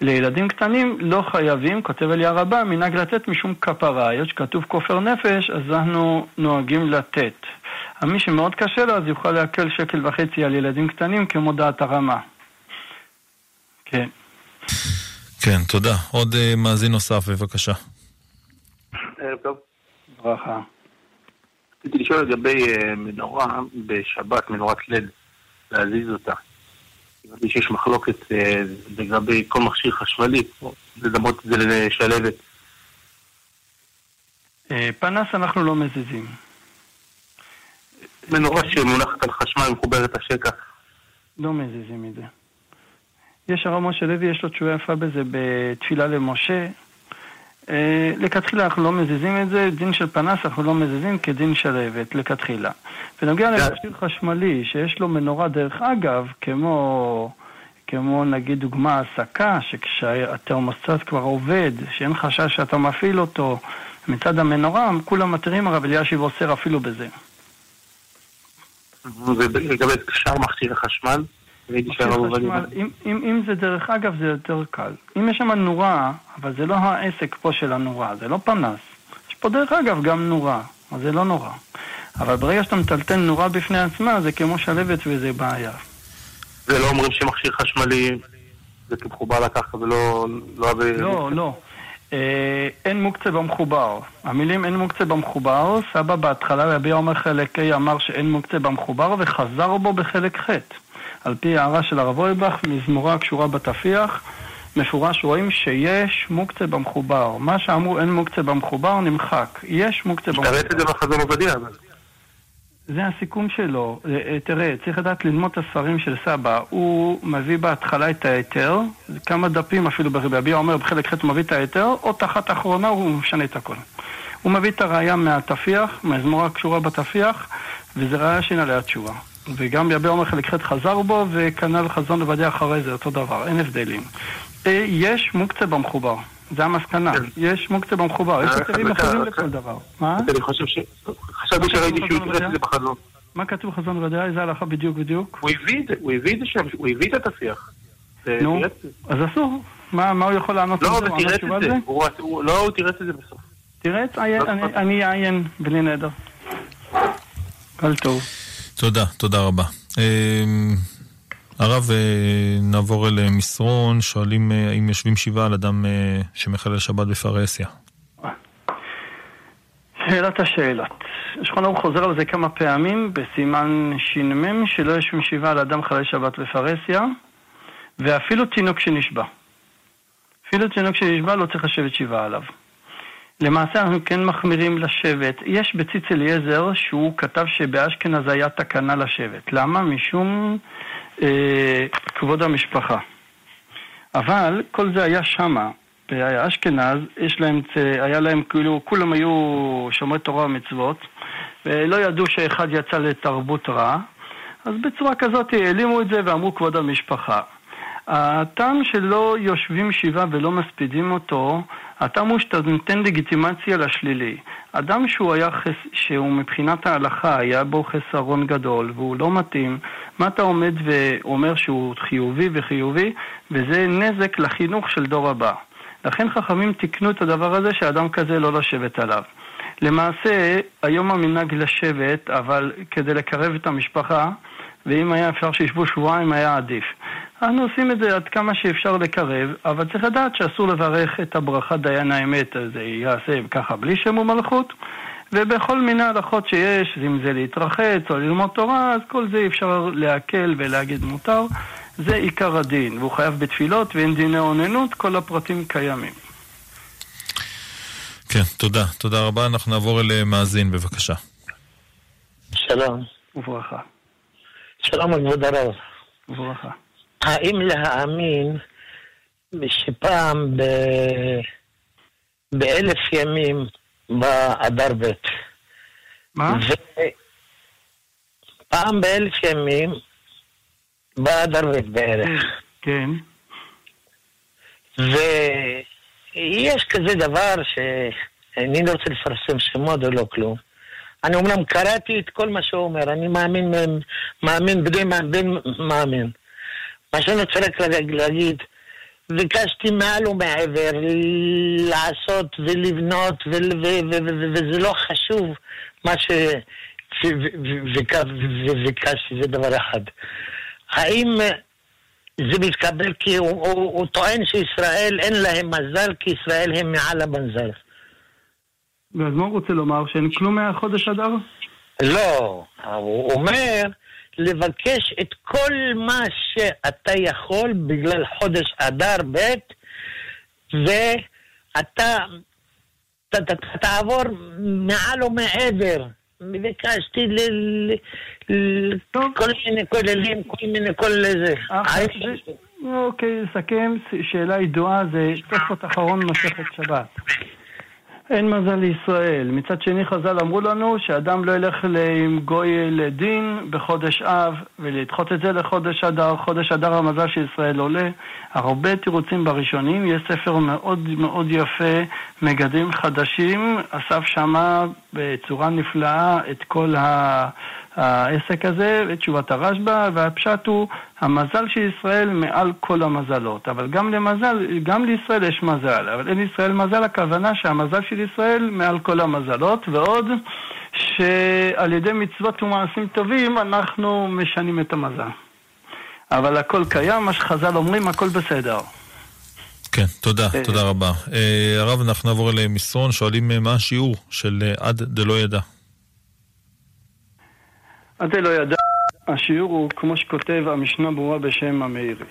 לילדים קטנים לא חייבים, כותב אליה רבה, מנהג לתת משום כפרה. היות שכתוב כופר נפש, אז אנחנו נוהגים לתת. מי שמאוד קשה לו, אז יוכל להקל שקל וחצי על ילדים קטנים כמו דעת הרמה. כן. כן, תודה. עוד uh, מאזין נוסף, בבקשה. ערב טוב. ברכה. רציתי לשאול לגבי uh, מנורה בשבת, מנורת לד, להזיז אותה. הבנתי שיש מחלוקת אה, לגבי כל מכשיר חשמלי, לדמות את זה לשלבת. אה, פנס אנחנו לא מזיזים. מנורה שמונחת על חשמל מחוברת השקע. לא מזיזים את זה. יש הרב משה לוי, יש לו תשובה יפה בזה בתפילה למשה. אה, לכתחילה אנחנו לא מזיזים את זה, דין של פנס אנחנו לא מזיזים כדין שלהבת, לכתחילה. בנוגע למכשיר חשמלי שיש לו מנורה, דרך אגב, כמו, כמו נגיד דוגמה הסקה, שכשהתרמוסטט כבר עובד, שאין חשש שאתה מפעיל אותו מצד המנורה, כולם מתירים הרב אלישיב אוסר אפילו בזה. ולגבי שאר מכשיר החשמל? אם, אם, אם זה דרך אגב זה יותר קל. אם יש שם נורה, אבל זה לא העסק פה של הנורה, זה לא פנס. יש פה דרך אגב גם נורה, אז זה לא נורא. אבל ברגע שאתה מטלטל נורה בפני עצמה, זה כמו שלבת וזה בעיה. ולא אומרים שמכשיר חשמלי זה כמחובר לקרקע ולא... לא, לא, לא. אה, אין מוקצה במחובר. המילים אין מוקצה במחובר, סבא בהתחלה רבי עומר חלק ה' אמר שאין מוקצה במחובר וחזר בו בחלק ח'. על פי הערה של הרב אויבך, מזמורה הקשורה בתפיח, מפורש רואים שיש מוקצה במחובר. מה שאמרו אין מוקצה במחובר נמחק. יש מוקצה במחובר. תראה את זה בחזון עובדיה. זה הסיכום שלו. אה, אה, תראה, צריך לדעת ללמוד את הספרים של סבא. הוא מביא בהתחלה את ההיתר, כמה דפים אפילו ברבי אומר בחלק ח' הוא מביא את ההיתר, או תחת אחרונה הוא משנה את הכל. הוא מביא את הראייה מהתפיח, מהזמורה הקשורה בתפיח, וזה ראייה שאין עליה תשובה. וגם ביבי עומר חלק ח' חזר בו, וכנ"ל חזון לוודא אחרי זה, אותו דבר, אין הבדלים. אה, יש מוקצה במחובר, זה המסקנה, כן. יש מוקצה במחובר, יש היתרים אה, אחרים לכל דבר. מה? אני חושב ש... חשבתי שראיתי שהוא הקראת את זה בחזון. מה כתוב בחזון לוודא? איזה הלכה בדיוק בדיוק? הוא הביא את זה שם, הוא הביא את התפיח. נו, אז אסור. מה הוא יכול לענות לא, אבל תראה את זה. לא, הוא תראה את זה בסוף. זה, אני אעיין בלי נדר. כל טוב. תודה, תודה רבה. אמ, הרב, אה, נעבור אל אה, מסרון, שואלים אה, האם יושבים שבעה על אדם שמחלל שבת בפרהסיה. שאלת השאלות. שולחן ערוך חוזר על זה כמה פעמים בסימן ש"מ, שלא יושבים שבעה על אדם חלל שבת בפרהסיה, ואפילו תינוק שנשבע. אפילו תינוק שנשבע לא צריך לשבת שבעה עליו. למעשה אנחנו כן מחמירים לשבת. יש בציץ אליעזר שהוא כתב שבאשכנז היה תקנה לשבת. למה? משום אה, כבוד המשפחה. אבל כל זה היה שמה. באשכנז, יש להם, היה להם, כאילו, כולם היו שומרי תורה ומצוות, ולא ידעו שאחד יצא לתרבות רע, אז בצורה כזאת העלימו את זה ואמרו כבוד המשפחה. הטעם שלא יושבים שבעה ולא מספידים אותו, הטעם הוא שאתה נותן לגיטימציה לשלילי. אדם שהוא היה, חס... שהוא מבחינת ההלכה היה בו חסרון גדול והוא לא מתאים, מה אתה עומד ואומר שהוא חיובי וחיובי, וזה נזק לחינוך של דור הבא. לכן חכמים תיקנו את הדבר הזה שאדם כזה לא לשבת עליו. למעשה, היום המנהג לשבת, אבל כדי לקרב את המשפחה, ואם היה אפשר שישבו שבועיים היה עדיף. אנו עושים את זה עד כמה שאפשר לקרב, אבל צריך לדעת שאסור לברך את הברכה דיין האמת, אז זה יעשה ככה בלי שם ומלכות. ובכל מיני הלכות שיש, אם זה להתרחץ או ללמוד תורה, אז כל זה אפשר להקל ולהגיד מותר. זה עיקר הדין, והוא חייב בתפילות ואין דיני אוננות, כל הפרטים קיימים. כן, תודה. תודה רבה. אנחנו נעבור אל מאזין, בבקשה. שלום. וברכה. שלום כבוד הרב. וברכה. האם להאמין שפעם ב... באלף ימים באדר ב' מה? ו... פעם באלף ימים באדר ב' בערך. כן. ויש כזה דבר שאני לא רוצה לפרסם שמות או לא כלום. אני אומנם קראתי את כל מה שהוא אומר, אני מאמין, מאמין בלי מאמין, מאמין. מה שאני רוצה רק להגיד, ביקשתי מעל ומעבר לעשות ולבנות, וזה לא חשוב מה ש... וביקשתי, זה דבר אחד. האם זה מתקבל כי הוא, הוא, הוא טוען שישראל אין להם מזל, כי ישראל הם מעל המזל. ואז מה הוא רוצה לומר? שאין כלום מהחודש אדר? לא, הוא אומר לבקש את כל מה שאתה יכול בגלל חודש אדר ב' ואתה ת, ת, ת, תעבור מעל ומעבר. ביקשתי כל מיני כוללים, כל מיני כל זה. אוקיי, לסכם, שאלה ידועה זה תוספות אחרון מסכת שבת. אין מזל לישראל. מצד שני חז"ל אמרו לנו שאדם לא ילך עם גוי לדין בחודש אב ולדחות את זה לחודש אדר. חודש אדר המזל שישראל עולה. הרבה תירוצים בראשונים. יש ספר מאוד מאוד יפה, מגדים חדשים. אסף שמה בצורה נפלאה את כל ה... העסק הזה, ותשובת הרשב"א, והפשט הוא, המזל של ישראל מעל כל המזלות. אבל גם למזל, גם לישראל יש מזל, אבל אין לישראל מזל, הכוונה שהמזל של ישראל מעל כל המזלות, ועוד שעל ידי מצוות ומעשים טובים אנחנו משנים את המזל. אבל הכל קיים, מה שחז"ל אומרים, הכל בסדר. כן, תודה, אה, תודה רבה. אה, הרב, אנחנו נעבור למסרון, שואלים אה, מה השיעור של עד דלא ידע. עד לא ידע, השיעור הוא כמו שכותב המשנה ברורה בשם המאירי.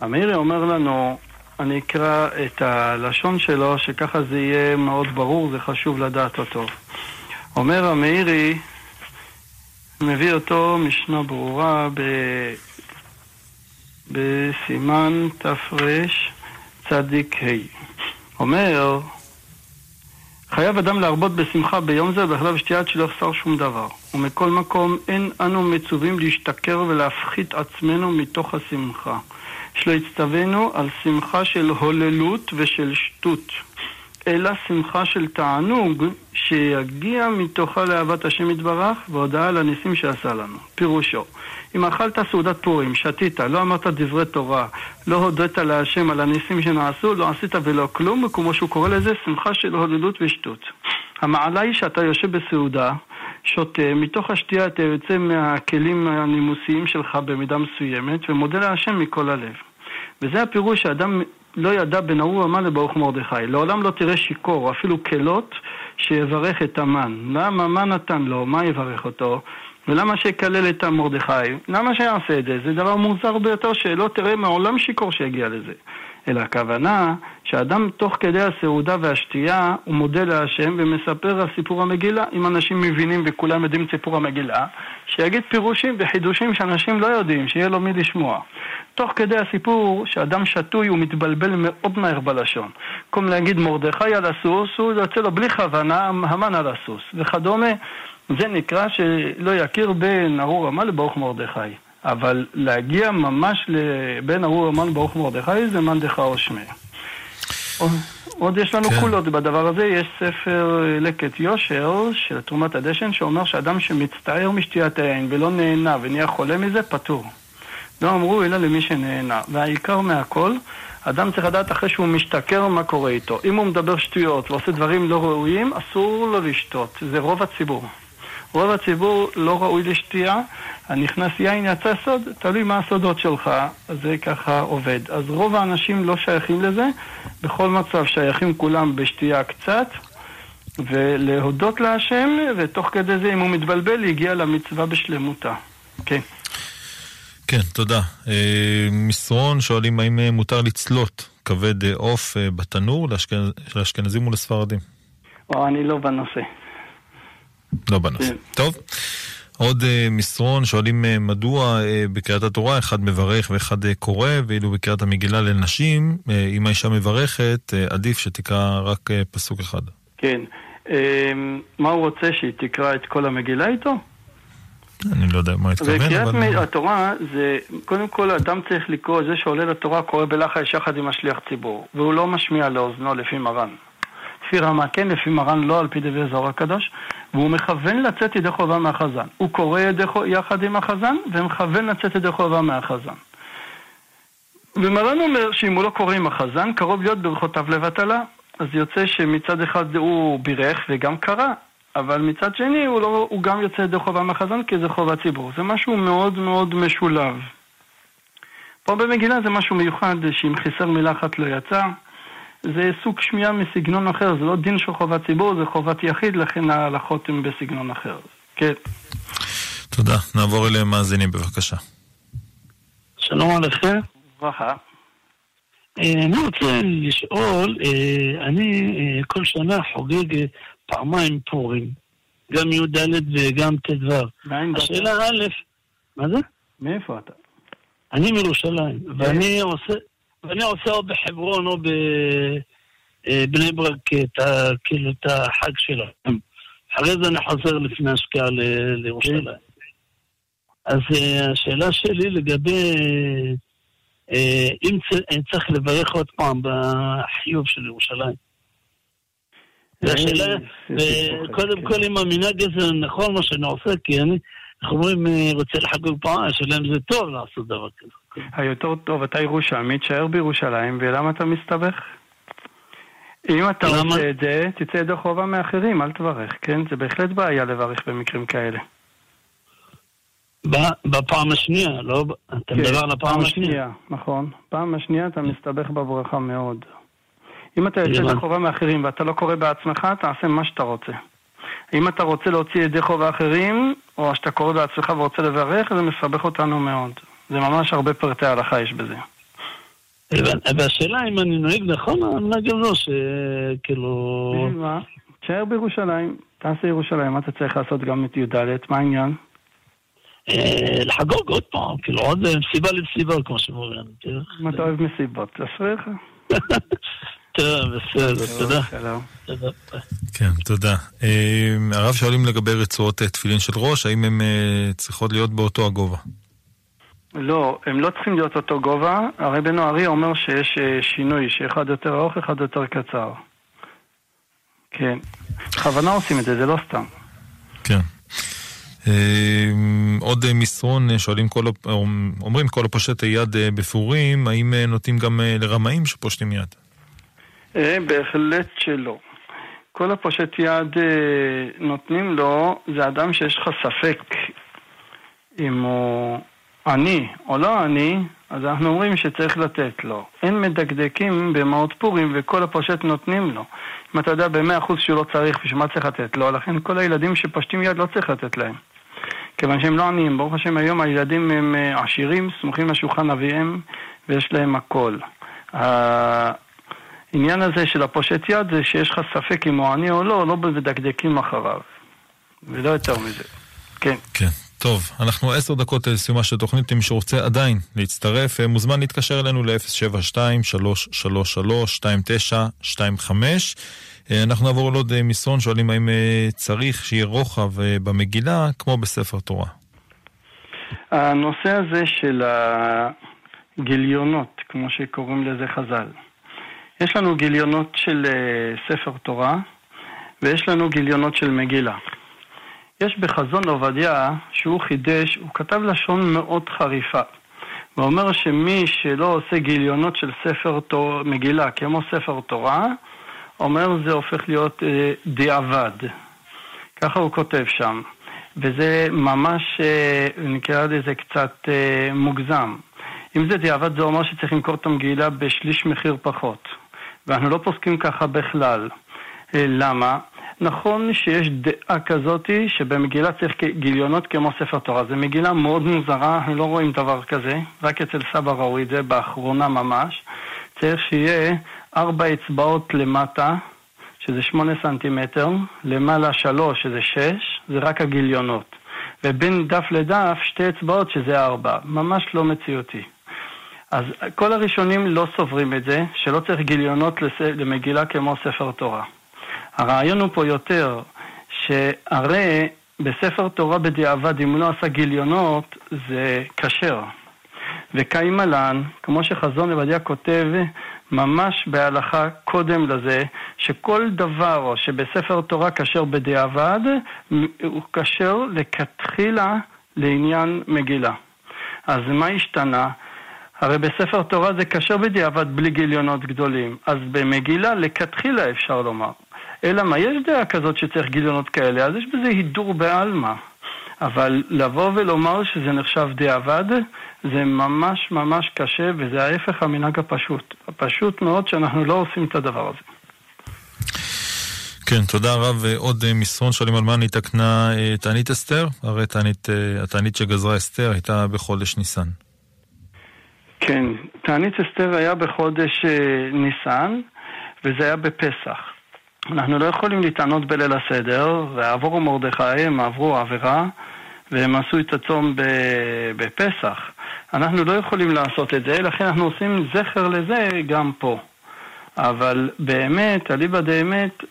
המאירי אומר לנו, אני אקרא את הלשון שלו, שככה זה יהיה מאוד ברור, זה חשוב לדעת אותו. אומר המאירי, מביא אותו משנה ברורה ב... בסימן תרצ"ה. אומר, חייב אדם להרבות בשמחה ביום זה, ובכלל בשתייה עד שלא יחסר שום דבר. ומכל מקום אין אנו מצווים להשתכר ולהפחית עצמנו מתוך השמחה. שלא יצטווינו על שמחה של הוללות ושל שטות, אלא שמחה של תענוג שיגיע מתוכה לאהבת השם יתברך והודעה על הניסים שעשה לנו. פירושו, אם אכלת סעודת פורים, שתית, לא אמרת דברי תורה, לא הודית להשם על הניסים שנעשו, לא עשית ולא כלום, וכמו שהוא קורא לזה, שמחה של הוללות ושטות. המעלה היא שאתה יושב בסעודה, שותה, מתוך השתייה אתה יוצא מהכלים הנימוסיים שלך במידה מסוימת, ומודה להשם מכל הלב. וזה הפירוש שאדם לא ידע בין ההוא המן לברוך מרדכי. לעולם לא תראה שיכור, אפילו כלות, שיברך את המן. למה? מה נתן לו? מה יברך אותו? ולמה שיקלל את מרדכי? למה שיעשה את זה? זה דבר מוזר ביותר שלא תראה מעולם שיכור שיגיע לזה. אלא הכוונה שאדם תוך כדי הסעודה והשתייה הוא מודה להשם ומספר על סיפור המגילה. אם אנשים מבינים וכולם יודעים את סיפור המגילה, שיגיד פירושים וחידושים שאנשים לא יודעים, שיהיה לו מי לשמוע. תוך כדי הסיפור שאדם שתוי הוא מתבלבל מאוד מהר בלשון. במקום להגיד מרדכי על הסוס, הוא יוצא לו בלי כוונה המן על הסוס וכדומה. זה נקרא שלא יכיר בין ארור המן לברוך מרדכי. אבל להגיע ממש בין ארור המן ברוך מרדכי זה מאן דכאו שמיה. עוד יש לנו כן. קולות בדבר הזה, יש ספר לקט יושר של תרומת הדשן שאומר שאדם שמצטער משתיית היין ולא נהנה ונהיה חולה מזה, פטור. לא אמרו אלא למי שנהנה. והעיקר מהכל, אדם צריך לדעת אחרי שהוא משתכר מה קורה איתו. אם הוא מדבר שטויות ועושה דברים לא ראויים, אסור לו לשתות. זה רוב הציבור. רוב הציבור לא ראוי לשתייה, הנכנס יין יצא סוד, תלוי מה הסודות שלך, אז זה ככה עובד. אז רוב האנשים לא שייכים לזה, בכל מצב שייכים כולם בשתייה קצת, ולהודות להשם, ותוך כדי זה אם הוא מתבלבל, להגיע למצווה בשלמותה. כן. כן, תודה. אה, מסרון שואלים האם אה, מותר לצלות כבד אה, עוף בתנור לאשכנזים ולספרדים. אני לא בנושא. לא בנושא. כן. טוב. עוד uh, מסרון, שואלים uh, מדוע uh, בקריאת התורה אחד מברך ואחד uh, קורא, ואילו בקריאת המגילה לנשים, uh, אם האישה מברכת, uh, עדיף שתקרא רק uh, פסוק אחד. כן. Uh, מה הוא רוצה, שהיא תקרא את כל המגילה איתו? אני לא יודע מה התכוון, אבל... וקריאת התורה זה, קודם כל אדם צריך לקרוא, זה שעולה לתורה קורא בלחש יחד עם השליח ציבור, והוא לא משמיע לאוזנו לפי מרן. לפי רמה כן, לפי מרן לא, על פי דברי זוהר הקדוש, והוא מכוון לצאת ידי חובה מהחזן. הוא קורא ידי, יחד עם החזן, ומכוון לצאת ידי חובה מהחזן. ומרן אומר שאם הוא לא קורא עם החזן, קרוב להיות ברכותיו לבטלה. אז יוצא שמצד אחד הוא בירך וגם קרא, אבל מצד שני הוא, לא, הוא גם יוצא ידי חובה מהחזן כי זה חובה ציבור. זה משהו מאוד מאוד משולב. פה במגילה זה משהו מיוחד, שאם חיסר מילה אחת לא יצא. זה סוג שמיעה מסגנון אחר, זה לא דין של חובת ציבור, זה חובת יחיד, לכן ההלכות הן בסגנון אחר. כן. תודה. נעבור אליהם מאזינים בבקשה. שלום עליכם. ברכה. אה, אני רוצה לשאול, אה, אני אה, כל שנה חוגג פעמיים פורים, גם י"ד וגם ט"ו. השאלה א', מה זה? מאיפה אתה? אני מירושלים, ואני עושה... ואני עושה או בחברון או בבני ברק את ה, כאילו את החג שלהם. אחרי זה אני חוזר לפני השקעה לירושלים. אז אה, השאלה שלי לגבי אה, אם צריך לברך עוד פעם בחיוב של ירושלים. והשאלה, קודם כל אם המנהג הזה נכון מה שאני עושה, כי אני, איך אומרים, אה, רוצה לחגוג פעם, השאלה אם זה טוב לעשות דבר כזה. היותר טוב, אתה ירושלמי, תשאר בירושלים, ולמה אתה מסתבך? אם אתה למה? רוצה את זה, תצא ידי חובה מאחרים, אל תברך, כן? זה בהחלט בעיה לברך במקרים כאלה. בפעם השנייה, לא? אתה כן, מדבר על הפעם השנייה. השנייה. נכון. פעם השנייה אתה מסתבך בברכה מאוד. אם אתה יוצא ידי חובה מאחרים ואתה לא קורא בעצמך, תעשה מה שאתה רוצה. אם אתה רוצה להוציא ידי חובה אחרים, או שאתה קורא בעצמך ורוצה לברך, זה מסבך אותנו מאוד. זה ממש הרבה פרטי הלכה יש בזה. והשאלה אם אני נוהג נכון, אני גם לא, שכאילו... מה? תשאר בירושלים, תעשה ירושלים, מה אתה צריך לעשות גם את י"ד? מה העניין? אה, לחגוג עוד פעם, כאילו עוד מסיבה למסיבה, כמו שאומרים. אם אתה אוהב מסיבות, תעשה לך. טוב, בסדר, תודה. כן, תודה. אה, הרב שואלים לגבי רצועות תפילין של ראש, האם הן אה, צריכות להיות באותו הגובה? לא, הם לא צריכים להיות אותו גובה. הרי בן ארי אומר שיש אה, שינוי, שאחד יותר ארוך, אחד יותר קצר. כן. בכוונה עושים את זה, זה לא סתם. כן. אה, עוד מסרון, שואלים כל, אומרים כל הפושט יד אה, בפורים, האם נוטים גם לרמאים שפושטים יד? בהחלט שלא. כל הפושט יד אה, נותנים לו, זה אדם שיש לך ספק אם הוא עני או לא עני, אז אנחנו אומרים שצריך לתת לו. אין מדקדקים במעות פורים וכל הפושט נותנים לו. אם אתה יודע במאה אחוז שהוא לא צריך, בשביל מה צריך לתת לו? לכן כל הילדים שפושטים יד לא צריך לתת להם. כיוון שהם לא עניים. ברוך השם היום הילדים הם אה, עשירים, סמוכים לשולחן אביהם ויש להם הכל. העניין הזה של הפושט יד זה שיש לך ספק אם הוא עני או לא, לא מדקדקים אחריו. ולא יותר מזה. כן. כן. טוב, אנחנו עשר דקות לסיומה של תוכנית, מי שרוצה עדיין להצטרף, אה, מוזמן להתקשר אלינו ל-072-333-2925. אה, אנחנו נעבור לעוד אה, מסרון, שואלים האם צריך שיהיה רוחב במגילה, כמו בספר תורה. הנושא הזה של הגיליונות, כמו שקוראים לזה חז"ל. יש לנו גיליונות של ספר תורה, ויש לנו גיליונות של מגילה. יש בחזון עובדיה, שהוא חידש, הוא כתב לשון מאוד חריפה. ואומר שמי שלא עושה גיליונות של ספר תור, מגילה כמו ספר תורה, אומר זה הופך להיות אה, דיעבד. ככה הוא כותב שם. וזה ממש, אה, נקרא לזה קצת אה, מוגזם. אם זה דיעבד זה אומר שצריך למכור את המגילה בשליש מחיר פחות. ואנחנו לא פוסקים ככה בכלל. אה, למה? נכון שיש דעה כזאתי שבמגילה צריך גיליונות כמו ספר תורה. זו מגילה מאוד מוזרה, לא רואים דבר כזה, רק אצל סבא ראו את זה באחרונה ממש. צריך שיהיה ארבע אצבעות למטה, שזה שמונה סנטימטר, למעלה שלוש, שזה שש, זה רק הגיליונות. ובין דף לדף שתי אצבעות, שזה ארבע. ממש לא מציאותי. אז כל הראשונים לא סוברים את זה, שלא צריך גיליונות למגילה כמו ספר תורה. הרעיון הוא פה יותר, שהרי בספר תורה בדיעבד, אם הוא לא עשה גיליונות, זה כשר. וקיימלן, כמו שחזון עובדיה כותב ממש בהלכה קודם לזה, שכל דבר שבספר תורה כשר בדיעבד, הוא כשר לכתחילה לעניין מגילה. אז מה השתנה? הרי בספר תורה זה כשר בדיעבד בלי גיליונות גדולים, אז במגילה לכתחילה אפשר לומר. אלא מה, יש דעה כזאת שצריך גיליונות כאלה, אז יש בזה הידור בעלמא. אבל לבוא ולומר שזה נחשב דיעבד, זה ממש ממש קשה, וזה ההפך המנהג הפשוט. הפשוט מאוד שאנחנו לא עושים את הדבר הזה. כן, תודה רב. עוד אה, מסרון שואלים על מה אני תקנה אה, תענית אסתר? הרי תענית, אה, התענית שגזרה אסתר הייתה בחודש ניסן. כן, תענית אסתר היה בחודש ניסן, וזה היה בפסח. אנחנו לא יכולים להתענות בליל הסדר, ועבור מרדכי הם עברו עבירה, והם עשו את הצום בפסח. אנחנו לא יכולים לעשות את זה, לכן אנחנו עושים זכר לזה גם פה. אבל באמת, אליבא דאמת,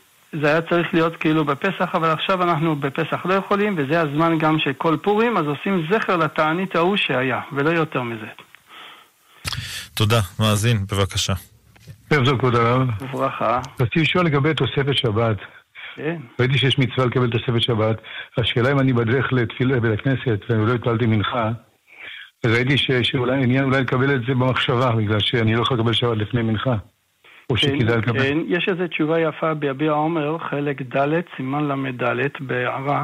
זה היה צריך להיות כאילו בפסח, אבל עכשיו אנחנו בפסח לא יכולים, וזה הזמן גם של כל פורים, אז עושים זכר לתענית ההוא שהיה, ולא יותר מזה. תודה. מאזין, בבקשה. ערב טוב, כבוד הרב. וברכה. רציתי לשאול לגבי תוספת שבת. כן. ראיתי שיש מצווה לקבל תוספת שבת. השאלה אם אני בדרך לתפילה בבית הכנסת ואני לא התפללתי מנחה, ראיתי שאולי עניין אולי לקבל את זה במחשבה, בגלל שאני לא יכול לקבל שבת לפני מנחה. או כן, שכדאי לקבל. כן, יש איזו תשובה יפה ביביע עומר, חלק ד', סימן ל"ד, בהערה.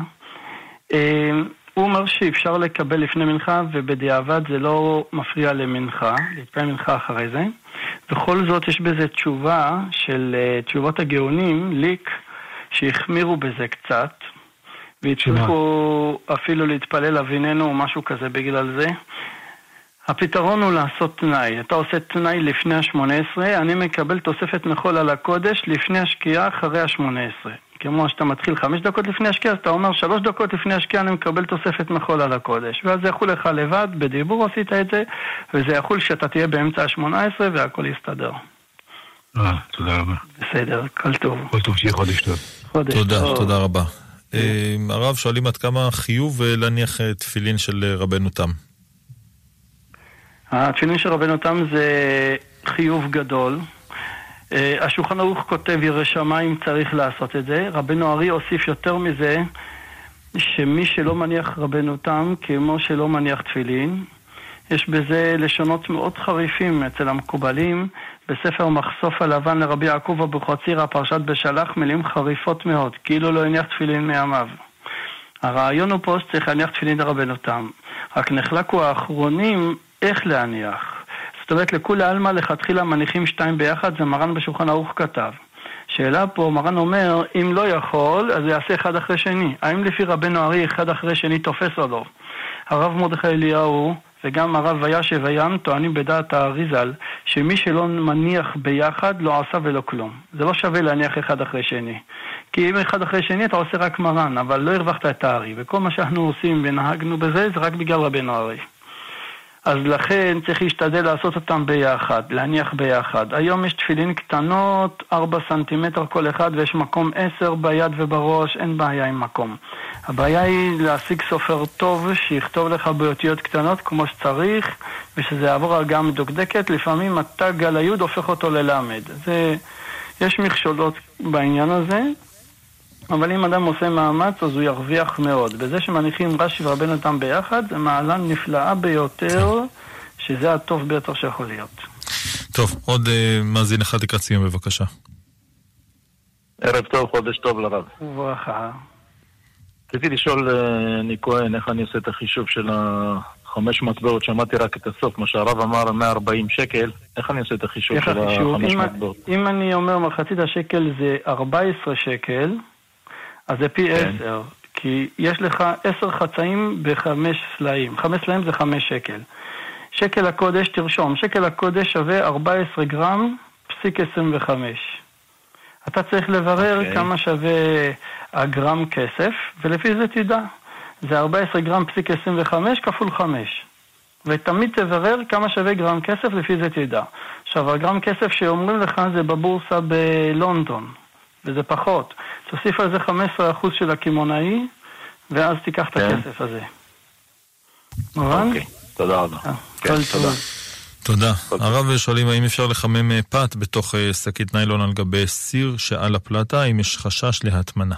אה, הוא אומר שאפשר לקבל לפני מנחה ובדיעבד זה לא מפריע למנחה, להתפעל מנחה אחרי זה. בכל זאת יש בזה תשובה של uh, תשובות הגאונים, ליק, שהחמירו בזה קצת, והצליחו אפילו להתפלל אביננו או משהו כזה בגלל זה. הפתרון הוא לעשות תנאי. אתה עושה תנאי לפני השמונה עשרה, אני מקבל תוספת מחול על הקודש לפני השקיעה אחרי השמונה עשרה. כמו שאתה מתחיל חמש דקות לפני השקיעה, אז אתה אומר שלוש דקות לפני השקיעה אני מקבל תוספת מחול על הקודש. ואז זה יחול לך לבד, בדיבור עשית את זה, וזה יחול שאתה תהיה באמצע השמונה עשרה והכל יסתדר. אה, תודה רבה. בסדר, כל טוב. כל טוב, שיהיה חודש טוב. חודש תודה, טוב. תודה רבה. אה, הרב, שואלים עד כמה חיוב אה, להניח אה, תפילין של רבנו תם. התפילין של רבנו תם זה חיוב גדול. אה, השולחן ערוך כותב ירא שמיים צריך לעשות את זה. רבנו ארי הוסיף יותר מזה, שמי שלא מניח רבנו תם כמו שלא מניח תפילין, יש בזה לשונות מאוד חריפים אצל המקובלים. בספר מחשוף הלבן לרבי יעקב אבוחצירא, פרשת בשלח, מילים חריפות מאוד, כאילו לא הניח תפילין מימיו. הרעיון הוא פה שצריך להניח תפילין לרבנו תם. רק נחלקו האחרונים איך להניח. זאת אומרת, לכולי עלמא לכתחילה מניחים שתיים ביחד, זה מרן בשולחן ערוך כתב. שאלה פה, מרן אומר, אם לא יכול, אז יעשה אחד אחרי שני. האם לפי רבנו ארי אחד אחרי שני תופס או לא? הרב מרדכי אליהו וגם הרב וישב הים טוענים בדעת האריזל שמי שלא מניח ביחד לא עשה ולא כלום. זה לא שווה להניח אחד אחרי שני. כי אם אחד אחרי שני אתה עושה רק מרן, אבל לא הרווחת את הארי. וכל מה שאנחנו עושים ונהגנו בזה זה רק בגלל רבנו ארי. אז לכן צריך להשתדל לעשות אותם ביחד, להניח ביחד. היום יש תפילין קטנות, 4 סנטימטר כל אחד, ויש מקום 10 ביד ובראש, אין בעיה עם מקום. הבעיה היא להשיג סופר טוב, שיכתוב לך באותיות קטנות כמו שצריך, ושזה יעבור על גם מדוקדקת. לפעמים התג על היוד הופך אותו ללמד. זה... יש מכשולות בעניין הזה, אבל אם אדם עושה מאמץ, אז הוא ירוויח מאוד. בזה שמניחים רש"י ורבנו תם ביחד, זה מעלה נפלאה ביותר, שזה הטוב ביותר שיכול להיות. טוב, עוד uh, מאזין אחד לקראת סיום, בבקשה. ערב טוב, חודש טוב לרב. וברכה. רציתי לשאול, אה, אני כהן, איך אני עושה את החישוב של החמש מטבעות, שמעתי רק את הסוף, מה שהרב אמר, 140 שקל, איך אני עושה את החישוב של החמש מטבעות? אם אני אומר מחצית השקל זה 14 שקל, אז זה פי כן. עשר, כי יש לך עשר חצאים בחמש סלעים. חמש סלעים זה חמש שקל. שקל הקודש, תרשום, שקל הקודש שווה 14 גרם פסיק 25. אתה צריך לברר okay. אוקיי. כמה שווה הגרם כסף, ולפי זה תדע. זה 14 גרם פסיק 25 כפול 5. ותמיד תברר כמה שווה גרם כסף, לפי זה תדע. עכשיו, הגרם כסף שאומרים לך זה בבורסה בלונדון. וזה פחות. תוסיף על זה 15% של הקמעונאי, ואז תיקח את כן. הכסף הזה. מובן? אוקיי, תודה רבה. אה, כן, תודה. תודה. הרב שואלים האם אפשר לחמם אה, פת בתוך אה, שקית ניילון על גבי סיר שעל הפלטה, אם יש חשש להטמנה.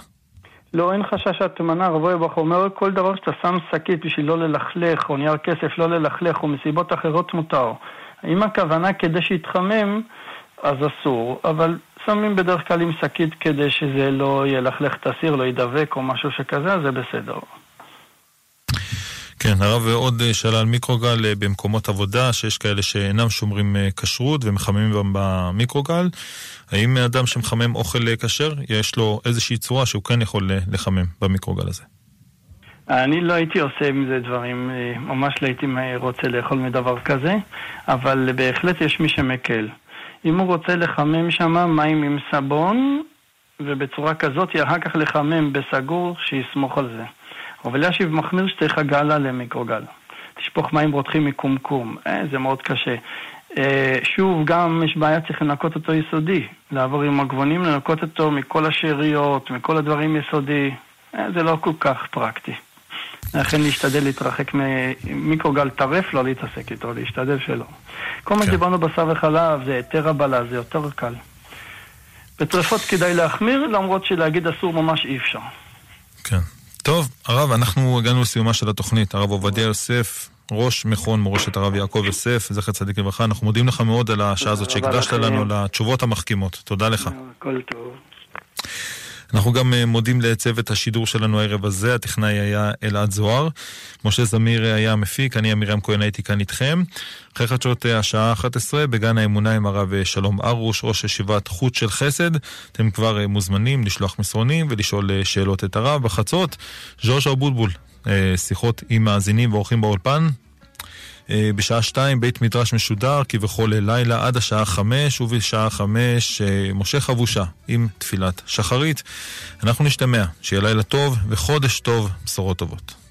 לא, אין חשש להטמנה. רב אויבך אומר, כל דבר שאתה שם שקית בשביל לא ללכלך, או נייר כסף לא ללכלך, או מסיבות אחרות מותר. אם הכוונה כדי שיתחמם, אז אסור, אבל שמים בדרך כלל עם שקית כדי שזה לא ילכלך את הסיר, לא ידבק או משהו שכזה, אז זה בסדר. כן, הרב עוד שאלה על מיקרוגל אה, במקומות עבודה, שיש כאלה שאינם שומרים אה, כשרות ומחממים במיקרוגל. האם אדם שמחמם אוכל אה, כשר, יש לו איזושהי צורה שהוא כן יכול לחמם במיקרוגל הזה? אני לא הייתי עושה עם זה דברים, ממש לא הייתי רוצה לאכול מדבר כזה, אבל בהחלט יש מי שמקל. אם הוא רוצה לחמם שם מים עם סבון, ובצורה כזאת אחר כך לחמם בסגור, שיסמוך על זה. אבל ישיב מחמיר שצריך הגלה למיקרוגל. תשפוך מים רותחים מקומקום, אה, זה מאוד קשה. אה, שוב, גם יש בעיה, צריך לנקות אותו יסודי. לעבור עם הגבונים, לנקות אותו מכל השאריות, מכל הדברים יסודי. אה, זה לא כל כך פרקטי. לכן להשתדל להתרחק ממיקרוגל טרף, לא להתעסק איתו, להשתדל שלא. כל מה כן. שדיברנו בשר וחלב זה היתר הבלה, זה יותר קל. בטרפות כדאי להחמיר, למרות שלהגיד אסור ממש אי אפשר. כן. טוב, הרב, אנחנו הגענו לסיומה של התוכנית. הרב עובדיה יוסף, ראש מכון מורשת הרב יעקב יוסף, זכר צדיק לברכה. אנחנו מודים לך מאוד על השעה הזאת שהקדשת לנו, על התשובות המחכימות. תודה לך. הכל טוב. אנחנו גם אה, מודים לצוות השידור שלנו הערב הזה, הטכנאי היה אלעד זוהר, משה זמיר היה המפיק, אני עמירם כהן הייתי כאן איתכם. אחרי חדשות אה, השעה 11 בגן האמונה עם הרב אה, שלום ארוש, ראש ישיבת חוט של חסד. אתם כבר מוזמנים לשלוח מסרונים ולשאול שאלות את הרב. בחצות, ז'וז'ה אבוטבול, שיחות עם מאזינים ואורחים באולפן. אה, בשעה שתיים בית מדרש משודר כבכל לילה עד השעה חמש, ובשעה חמש אה, משה חבושה עם תפילת שחרית. אנחנו נשתמע, שיהיה לילה טוב וחודש טוב, בשורות טובות.